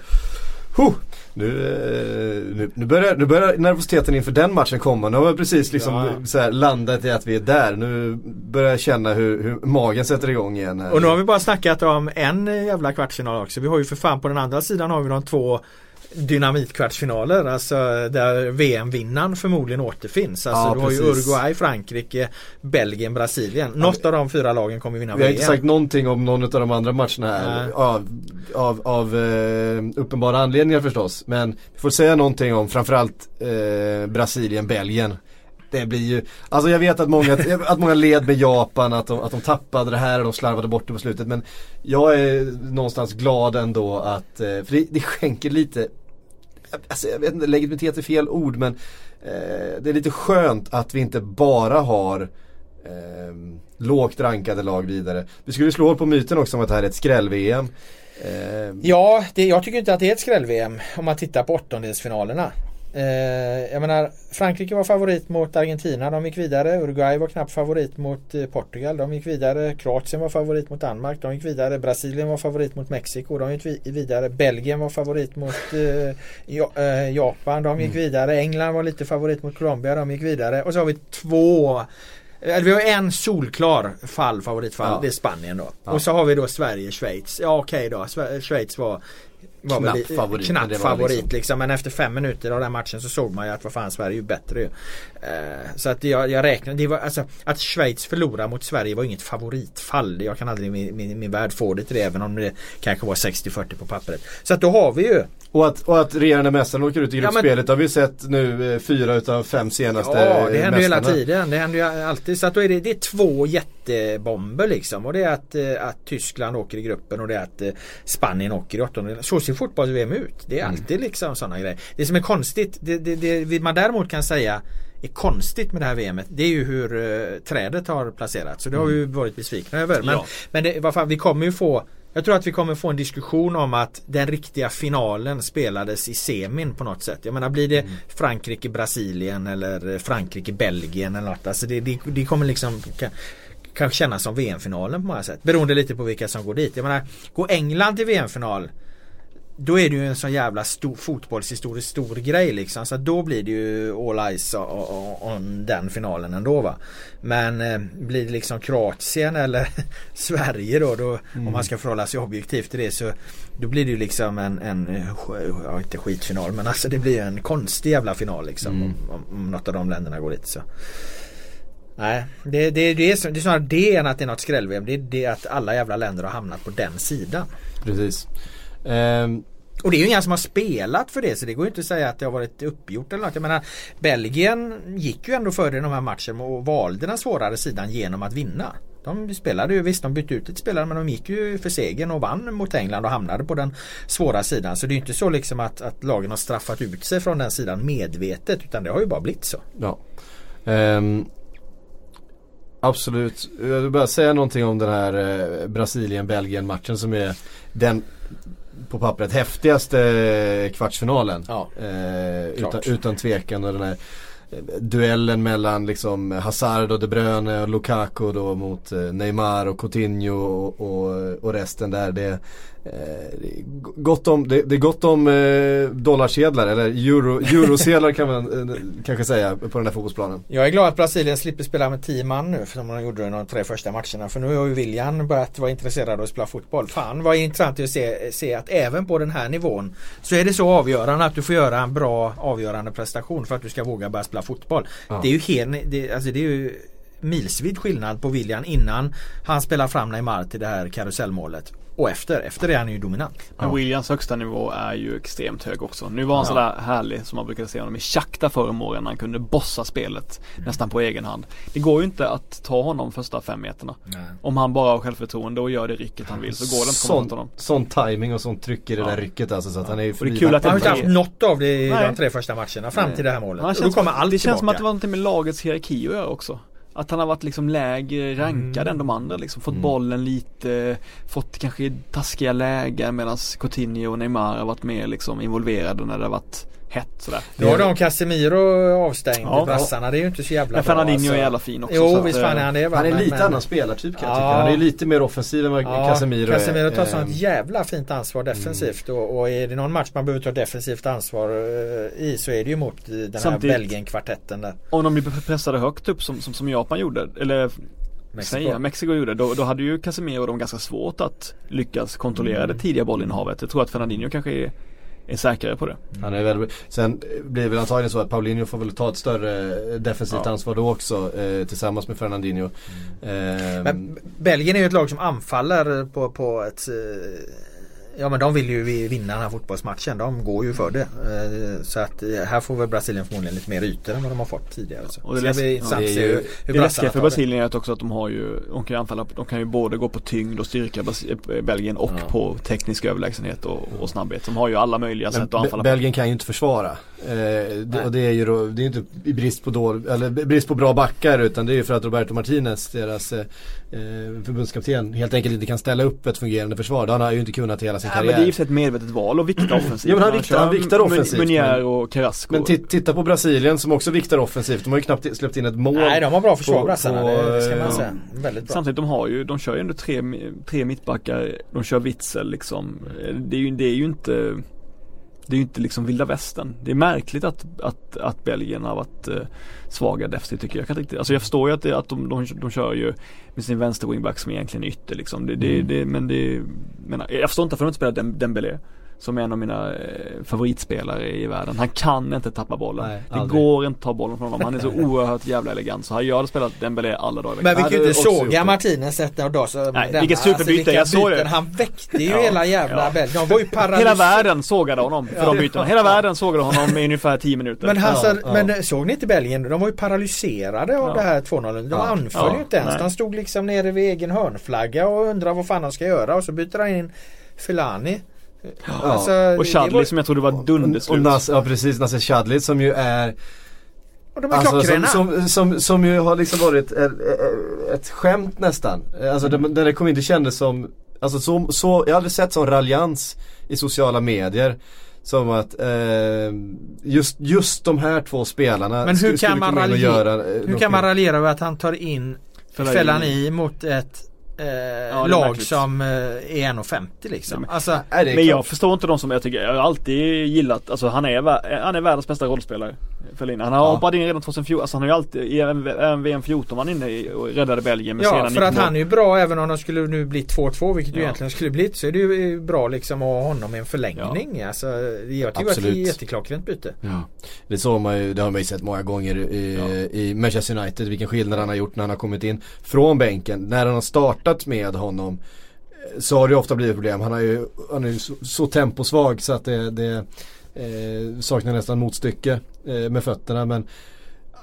Huh. Nu, eh, nu, nu, börjar, nu börjar nervositeten inför den matchen komma. Nu har vi precis liksom Ja. här landat i att vi är där. Nu börjar jag känna hur, hur magen sätter igång igen. Här. Och nu har vi bara snackat om en jävla kvartsfinal också. Vi har ju för fan på den andra sidan har vi de två dynamitkvartsfinaler. Alltså där VM-vinnaren förmodligen återfinns. Alltså Ja, du har ju. Uruguay, Frankrike, Belgien, Brasilien. Något av de fyra lagen kommer vinna Vi har VM. inte sagt någonting om någon av de andra matcherna här. Av, av, av eh, uppenbara anledningar förstås. Men vi får säga någonting om framförallt eh, Brasilien, Belgien. Det blir ju, alltså jag vet att många, <laughs> att många led med Japan, att de, att de tappade det här och de slarvade bort det på slutet. Men jag är någonstans glad ändå att, eh, för det, det skänker lite Alltså jag vet inte, legitimitet är fel ord men eh, det är lite skönt att vi inte bara har eh, lågt rankade lag vidare. Vi skulle slå hål på myten också om att det här är ett skräll-VM. Eh, Ja, det, jag tycker inte att det är ett skräll-VM om man tittar på åttondelsfinalerna. Eh, jag menar Frankrike var favorit mot Argentina, de gick vidare. Uruguay var knappt favorit mot eh, Portugal, de gick vidare. Kroatien var favorit mot Danmark, de gick vidare. Brasilien var favorit mot Mexiko, de gick vi- vidare. Belgien var favorit mot eh, eh, Japan, de gick vidare. England var lite favorit mot Colombia, de gick vidare. Och så har vi två eller vi har en solklar fall, favoritfall, Ja. det är Spanien då. Ja. Och så har vi då Sverige, Schweiz. Ja okej då, Sve- Schweiz var var Knapp väl favorit, Knapp men favorit liksom- liksom. Men efter fem minuter av den matchen så såg man ju att vad fan Sverige är ju bättre ju. Eh, så att jag, jag räknar, det var alltså att Schweiz förlorar mot Sverige var inget favoritfall. Jag kan aldrig i min, min, min värld få det till det även om det kanske var 60-40 på pappret. Så att då har vi ju och, att, och att regerande mästaren åker ut i Ja, men- gruppspelet har vi sett nu eh, fyra utav fem senaste Ja det eh, händer ju hela tiden. Det händer ju alltid. Så att då är det, det är två jättebomber liksom. Och det är att, eh, att Tyskland åker i gruppen och det är att Spanien åker i åttondelen. Så ser fotbolls-VM ut. Det är Mm. alltid liksom sådana grejer. Det som är konstigt, det, det, det man däremot kan säga är konstigt med det här VMet det är ju hur eh, trädet har placerats. Så det har vi ju varit besvikna över. Men, Ja. men det, vad fan, vi kommer ju få jag tror att vi kommer få en diskussion om att den riktiga finalen spelades i semin på något sätt. Jag menar blir det Frankrike-Brasilien eller Frankrike-Belgien eller något. Alltså det, det, det kommer liksom kan, kanske kännas som VM-finalen på många sätt. Beroende lite på vilka som går dit. Jag menar, går England till VM-final då är det ju en sån jävla stor fotbollshistoriskt stor grej liksom. Så då blir det ju all eyes on, den finalen ändå va. Men eh, blir det liksom Kroatien eller <laughs> Sverige då, då om man ska förhålla sig objektivt till det så då blir det ju liksom en, en eh, ja, inte skitfinal men alltså det blir en konstig jävla final liksom Mm. om, om, något av de länderna går dit så. Nej, det, det, det, är, så- det är snarare det än att det är något skräll-VM. Det är det att alla jävla länder har hamnat på den sidan. Precis. Ehm, och det är ju inga som har spelat för det så det går ju inte att säga att det har varit uppgjort eller något. Jag menar Belgien gick ju ändå före i de här matcherna och valde den svårare sidan genom att vinna. De spelade ju, visst de bytte ut ett spelare men de gick ju för segern och vann mot England och hamnade på den svåra sidan. Så det är ju inte så liksom att, att lagen har straffat ut sig från den sidan medvetet utan det har ju bara blivit så. Ja. Um, absolut. Jag vill bara säga någonting om den här eh, Brasilien-Belgien matchen som är den på pappret häftigaste kvartsfinalen. Ja, Eh, utan, utan tvekan och den här eh, duellen mellan liksom Hazard och De Bruyne och Lukaku då mot eh, Neymar och Coutinho och, och, och resten där. Det, gott om, det, det är gott om eh, dollarsedlar eller euro, eurosedlar kan man eh, kanske säga på den här fotbollsplanen. Jag är glad att Brasilien slipper spela med 10 man nu för som de gjorde de tre första matcherna. För nu har ju William börjat vara intresserad av att spela fotboll. Fan vad intressant att se, se att även på den här nivån så är det så avgörande att du får göra en bra avgörande prestation för att du ska våga börja spela fotboll. Ja. Det är ju helt, det, alltså det är ju milsvid skillnad på William innan han spelar fram Neymar till det här karusellmålet. Och efter, efter det är han ju dominant. Men Williams högsta nivå är ju extremt hög också. Nu var han Ja. sådär härlig som man brukade se honom i Shakhtar förr om åren. när Han kunde bossa spelet nästan på egen hand. Det går ju inte att ta honom första fem meterna. Om han bara har självförtroende och gör det rycket han vill så går det inte att komma åt honom. sån timing och sån tryck i det Ja. där rycket alltså så att han är ju Och det är kul att Han har inte haft något av det i Nej. de tre första matcherna fram Nej. till det här målet. Han Och då kommer allt det känns som att tillbaka. det var någonting med lagets hierarki att göra också. Att han har varit liksom lägre rankad än de andra liksom. Fått Mm. bollen lite, fått kanske taskiga lägen medan Coutinho och Neymar har varit mer liksom involverade när det har varit hett sådär. Då har de Casemiro avstängd Ja. brassarna. Det är ju inte så jävla Men bra. Fernandinho alltså. är jävla fin också. så Jo visst fan är eh, han det. va? Han är lite men- annan spelartyp kan jag Ja. tycka. Han är lite mer offensiv än vad Ja, Casemiro är. Casemiro tar Eh, sånt jävla fint ansvar defensivt och, och är det någon match man behöver ta defensivt ansvar eh, i så är det ju mot eh, den här Samtidigt- Belgien-kvartetten där. Om de blir pressade högt upp som, som, som Japan gjorde, eller Mexiko. Mexiko, Mexiko gjorde, då, då hade ju Casemiro de ganska svårt att lyckas kontrollera Mm. det tidiga bollinnehavet. Jag tror att Fernandinho kanske är, är säkrare på det. Han är väl, sen blir det väl antagligen så att Paulinho får väl ta ett större defensivt Ja. ansvar då också eh, tillsammans med Fernandinho. Eh, Men Belgien är ju ett lag som anfaller på, på ett eh, Ja men de vill ju vinna den här fotbollsmatchen. De går ju för det. Eh, Så att eh, här får väl Brasilien förmodligen lite mer ytor än vad de har fått tidigare. Så. Och det läs- ja, det att ju- hur, Det läskiga för. Brasilien är också att de har ju, de kan ju anfalla, de kan ju både gå på tyngd och styrka Belgien och Ja. på teknisk överlägsenhet och, och snabbhet. De har ju alla möjliga men sätt att anfalla. Belgien kan ju inte försvara. Eh, det, och det är ju då, det är inte i brist på, dål, eller brist på bra backar utan det är ju för att Roberto Martinez, deras eh, eh, förbundskapten, helt enkelt inte kan ställa upp ett fungerande försvar. Det har han ju inte kunnat hela sin Ja, men karriär. det är ju ett medvetet val att vikta offensivt. Ja, men han viktar- han viktar offensivt, Munier men- och Carrasco. Men ti- titta på Brasilien som också viktar offensivt. De har ju knappt släppt in ett mål. Nej de har bra försvar på- brassarna. på, Det, ska eh, man ja. säga. Väldigt bra. Samtidigt de har ju, de kör ju ändå tre, tre mittbackar, de kör Witzel liksom. Det är ju, det är ju inte Det är ju inte liksom vilda västern. Det är märkligt att, att, att Belgien har varit svaga defensivt tycker jag. jag. Kan inte, alltså jag förstår ju att, det, att de, de, de kör ju med sin vänster wingback som egentligen är ytter liksom. Det, det, Mm. det, men det, men jag förstår inte varför de inte spelar Dem- Dembélé. Som en av mina eh, favoritspelare i världen. Han kan inte tappa bollen. Nej, det aldrig. går inte att ta bollen från honom. Han är så oerhört jävla elegant. Så jag hade spelat Dembélé alla dagar Men vi kan ju inte såga. Martinez ett av dag så Nej, vilket superbyte, vilka jag såg det. Han väckte ju Ja, hela jävla ja. Belgien. De var ju Hela paralyserade. världen sågade honom för Ja. de bytena. Hela världen sågade honom i ungefär 10 minuter. Men, han, Ja, så, men såg ni inte Belgien? De var ju paralyserade av det här 2-0. De anföll ju inte ens. De stod liksom nere vid egen hörnflagga och undrade vad fan de ska göra och så byter han in Filani. Alltså, och det Chadli var- som jag trodde var Och, och dunderslut. Nas, ja precis, Nasser Chadli som ju är och de är Alltså som, som, som, som ju har liksom varit ett, ett skämt nästan. Alltså Mm. det, där det kom inte kändes som Alltså så, så, jag har aldrig sett sån raljans i sociala medier Som att eh, just, just de här två spelarna Men hur skulle- skulle kan man in raljera- göra, eh, Hur kan man raljera över att han tar in. Fellaini mot ett eh, är lag märkligt. som eh, är 1,50 liksom? Ja, men- Alltså, Men jag förstår inte de som jag tycker, jag har alltid gillat, alltså han är, han är världens bästa rollspelare. Fellaini. Han har Ja. hoppat in redan 2014, alltså han har ju alltid, även även VM 14 var han inne i och räddade Belgien med ja, sena för 90 att han är ju bra även om de skulle nu bli 2-2 vilket ju Ja. egentligen skulle blivit så är det ju bra liksom att ha honom i en förlängning. Alltså, jag tycker att det är Absolut. ett jätteklockrent byte. Ja. Det såg man ju, det har man ju sett många gånger i, Ja. i Manchester United, vilken skillnad han har gjort när han har kommit in från bänken. När han har startat med honom eh, så har det ofta blivit problem. Han, har ju, han är ju så, så temposvag så att det, det eh, saknar nästan motstycke eh, med fötterna. Men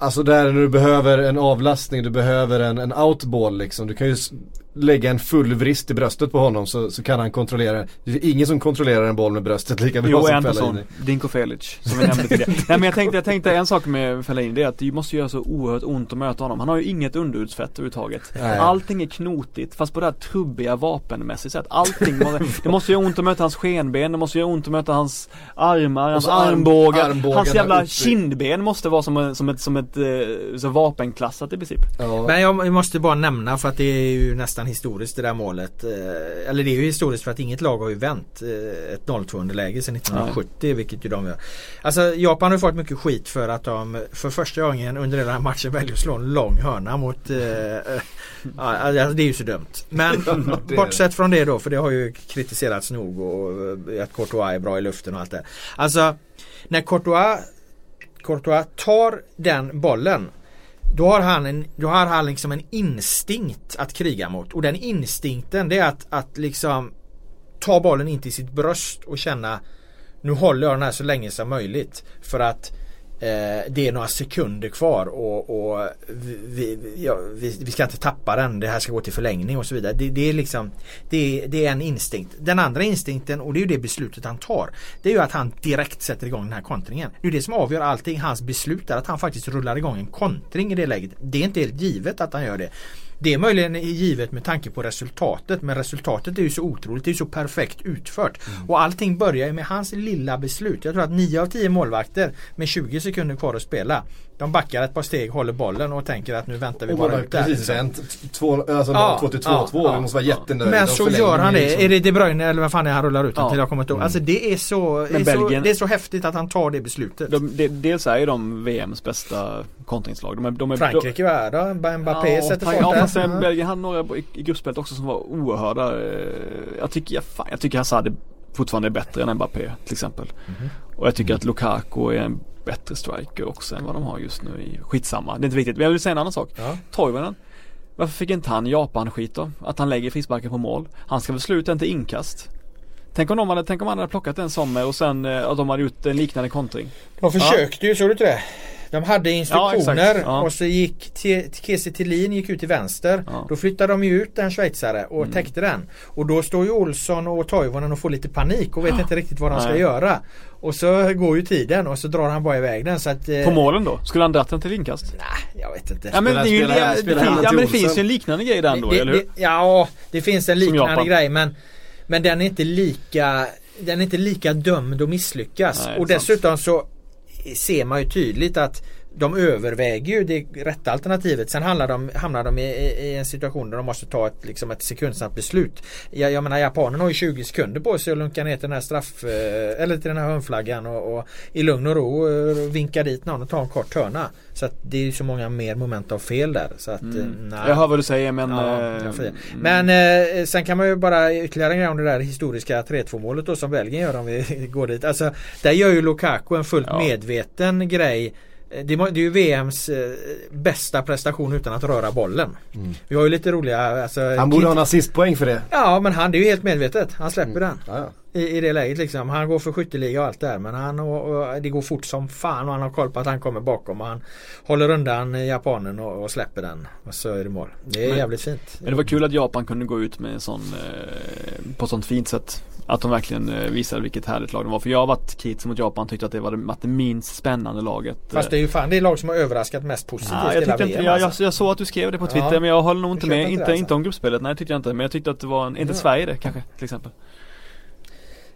Alltså där när du behöver en avlastning, du behöver en, en outball liksom. Du kan ju lägga en full vrist i bröstet på honom så, så kan han kontrollera. Det är ingen som kontrollerar en boll med bröstet lika bra Jo, som. Fellaini. Dinko Felic, som vi nämnde tidigare. <laughs> Nej men jag tänkte, jag tänkte en sak med Fellaini, det är att det måste göra så oerhört ont att möta honom. Han har ju inget underhudsfett överhuvudtaget. Nej. Allting är knotigt, fast på det här trubbiga vapenmässigt sätt. Allting, måste, <laughs> det måste göra ont att möta hans skenben, det måste göra ont att möta hans armar, hans armbågar, armbågarna hans jävla uppe. kindben måste vara som, en, som ett, som ett eh, så vapenklassat i princip. Ja. Men jag jag måste bara nämna för att det är ju nästan historiskt det där målet. Eh, Eller det är ju historiskt för att inget lag har ju vänt eh, ett 0-2 underläge sedan 1970 vilket ju de gör. Alltså Japan har fått mycket skit för att de för första gången under den här matchen väljer att slå en lång hörna mot eh, <laughs> eh, alltså, Det är ju så dumt. Men <laughs> bortsett från det då för det har ju kritiserats nog och att Courtois är bra i luften och allt det. Alltså när Courtois Courtois tar den bollen då har han, en, då har han liksom en instinkt att kriga mot. Och den instinkten det är att, att liksom ta bollen in till sitt bröst och känna nu håller jag den här så länge som möjligt. För att eh, det är några sekunder kvar och, och vi, ja, vi, vi ska inte tappa den. Det här ska gå till förlängning och så vidare. Det, det är liksom det, det är en instinkt. Den andra instinkten och det är ju det beslutet han tar. Det är ju att han direkt sätter igång den här kontringen. Det är det som avgör allting. Hans beslut är att han faktiskt rullar igång en kontring i det läget. Det är inte helt givet att han gör det. Det är möjligen givet med tanke på resultatet men resultatet är ju så otroligt, det är ju så perfekt utfört. Och allting börjar ju med hans lilla beslut. Jag tror att 9 av 10 målvakter med 20 sekunder kvar att spela de backar ett par steg, håller bollen och tänker att nu väntar vi Och bara ut precis vänt. Två, alltså Ja, 2 till 2 ja, 2 ja. Det måste vara jättenöjd. Men så gör han är det. liksom- Är det De Bruyne eller vad fan är han rullar ut Ja. till? Jag kommer inte ihåg. Alltså det är så, Men det är så, Belgien- det är så häftigt att han tar det beslutet. De, de, dels är ju de VMs bästa kontringslag. De är, de är, Frankrike var här då. Mbappé ja, sätter fart Ja där. fast eh, Belgien hade några i, i gruppspelet också som var oerhörda. eh, Jag tycker, jag, fan, jag tycker Hazard är fortfarande är bättre än Mbappé till exempel. Mhm. Och jag tycker att Lukaku är en bättre striker också än vad de har just nu i Skitsamma, det är inte viktigt. Men jag vill säga en annan sak. Ja. Toivonen. Varför fick inte han Japan-skit då? Att han lägger frisparken på mål. Han ska väl sluta inte inkast. Tänk om, de hade, tänk om han hade plockat en Sommer och sen eh, att de hade gjort en liknande kontring. De försökte ju, såg du inte det? De hade instruktioner exakt. Ja. och så gick Kiese Thelin gick ut till vänster. Ja. Då flyttade de ju ut en schweizare och Mm. täckte den. Och då står ju Olsson och Toivonen och får lite panik och vet inte riktigt vad de ska Nej. göra. Och så går ju tiden och så drar han bara iväg den så att... eh, På målen då? Skulle han dratt den till inkast? Nej, jag vet inte. Ja men det, ju, det, ja, men det finns ju en liknande grej där ändå, Det- eller hur? ja, det finns en liknande grej men Men den är inte lika Den är inte lika dömd att misslyckas. Nej, och sant. dessutom så ser man ju tydligt att de överväger ju det rätta alternativet. Sen handlar de, hamnar de i, i, en situation där de måste ta ett, liksom ett sekundsnabbt beslut. Jag, jag menar japanerna har ju 20 sekunder på sig att lunka ner till den här straff eh, Eller till den här hörnflaggan och, och i lugn och ro eh, vinka dit någon och ta en kort hörna. Så att det är så många mer moment av fel där. Så att, Mm. eh. Jag hör vad du säger men... Ja, mm. Men eh, sen kan man ju bara ytterligare en grej om det där historiska 3-2 målet då som Belgien gör om vi <laughs> går dit. Alltså där gör ju Lukaku en fullt Ja. medveten grej. Eh, Det är ju VMs eh, bästa prestation utan att röra bollen. Vi har ju lite roliga alltså, Mm. Han borde ha en assistpoäng för det. Ja men han det är ju helt medvetet. Han släpper den. Ja, ja. I, I det läget liksom. Han går för skytteliga och allt det där. Men han och, och, det går fort som fan och han har koll på att han kommer bakom. Och han håller undan japanen och, och släpper den. Och så är det mål. Det är Men- jävligt fint. Men det var kul att Japan kunde gå ut med en sån, eh, på sånt fint sätt. Att de verkligen eh, visade vilket härligt lag de var. För jag har varit kritisk mot Japan tyckte att det var det, minst spännande laget. Fast det är ju fan det lag som har överraskat mest positivt Ja, jag, hela inte, VM, jag, jag, alltså. jag såg att du skrev det på Twitter Ja. men jag håller nog inte med. inte Inte, alltså. inte om gruppspelet, nej tyckte jag inte. Men jag tyckte att det var en, inte Ja. Sverige det kanske till exempel.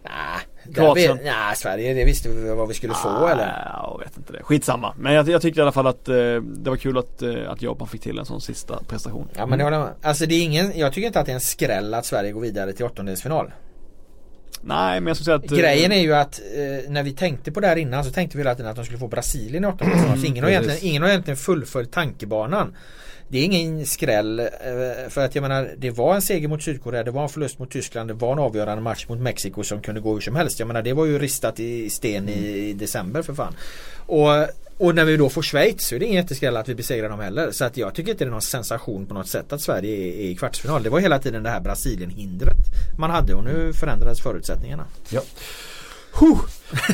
Nej, nej, Sverige det visste vi vad vi skulle få Ah, eller? Jag vet inte det. Skitsamma. Men jag, jag tyckte i alla fall att eh, det var kul att, eh, att Japan fick till en sån sista prestation. Ja men det håller jag med. Alltså det är ingen, jag tycker inte att det är en skräll att Sverige går vidare till åttondelsfinal. Nej men jag skulle säga att eh, Grejen är ju att eh, när vi tänkte på det här innan så tänkte vi hela tiden att de skulle få Brasilien i åttondelsfinal. Så ingen, har egentligen, ingen har egentligen fullföljt tankebanan. Det är ingen skräll eh, för att jag menar det var en seger mot Sydkorea, det var en förlust mot Tyskland, det var en avgörande match mot Mexiko som kunde gå hur som helst. Jag menar det var ju ristat i sten i, i december för fan. Och, och när vi då får Schweiz så är det ingen jätteskräll att vi besegrar dem heller. Så att jag tycker inte det är någon sensation på något sätt att Sverige är, i kvartsfinal. Det var hela tiden det här Brasilien-hindret man hade och nu förändrades förutsättningarna. Huh,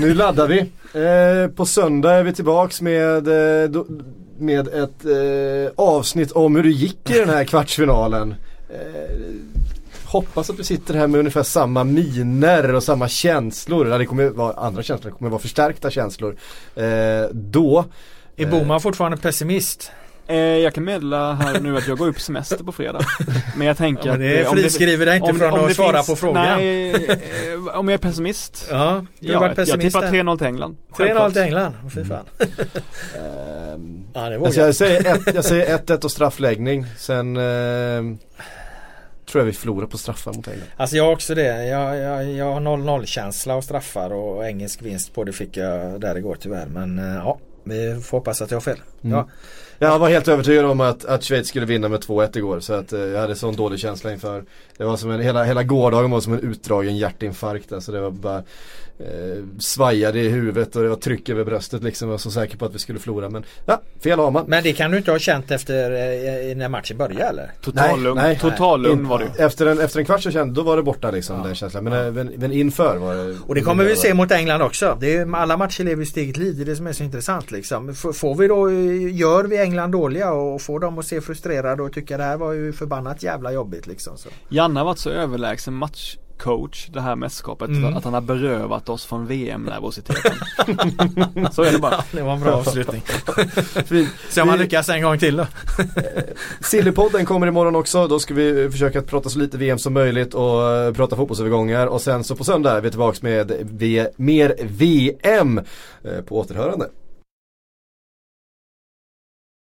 nu laddar vi. Eh, på söndag är vi tillbaks med, eh, med ett eh, avsnitt om hur det gick i den här kvartsfinalen. eh, hoppas att vi sitter här med ungefär samma miner och samma känslor. Det kommer vara andra känslor, det kommer vara förstärkta känslor. Eh, då Är Boman fortfarande pessimist? Eh, jag kan meddela här nu att jag går upp semester på fredag. Men jag tänker Ja, men det att, eh, om friskriver dig inte från att det svara på frågan. Nej, eh, om jag är pessimist. Ja, du har Ja, varit jag pessimist tippar där. 3-0 till England. 3-0 Självklart. till England, Åh, fy fan. ehm, <laughs> Ja, det alltså vågar jag säger ett- jag säger 1-1 och straffläggning. Sen ehm, tror jag vi förlorar på straffar mot England. Alltså jag har också det. Jag, jag, jag har 0-0 känsla och straffar och engelsk vinst på det fick jag där igår tyvärr. Men eh, ja, vi får hoppas att jag har fel. Mm. Ja. Jag var helt övertygad om att, att Schweiz skulle vinna med 2-1 igår så att eh, jag hade sån dålig känsla inför Det var som en, hela, hela gårdagen var som en utdragen hjärtinfarkt alltså det var bara eh, Svajade i huvudet och det var tryck över bröstet liksom Jag var så säker på att vi skulle förlora men ja, fel har man Men det kan du inte ha känt efter eh, när matchen började eller? Total lugn, Nej, total lugn var det ju. Efter en, efter en kvart så kände, då var det borta liksom den känslan men, eh, men, men inför var det Och det kommer vi se mot England också. Det är, alla matcher lever i sitt eget liv. Det är det som är så intressant liksom. F- Får vi då, gör vi England dåliga och får dem att se frustrerade och tycka det här var ju förbannat jävla jobbigt liksom. Så. Janne har varit så överlägsen matchcoach det här mästerskapet Mm. att han har berövat oss från VM-nervositeten. <laughs> så är det bara. Det var en bra avslutning. <laughs> Se om man Vi- lyckas en gång till då. Sillypodden kommer imorgon också. Då ska vi eh, försöka att prata så lite VM som möjligt och eh, prata fotbollsövergångar. Och sen så på söndag är vi tillbaks med v- mer VM eh, på återhörande.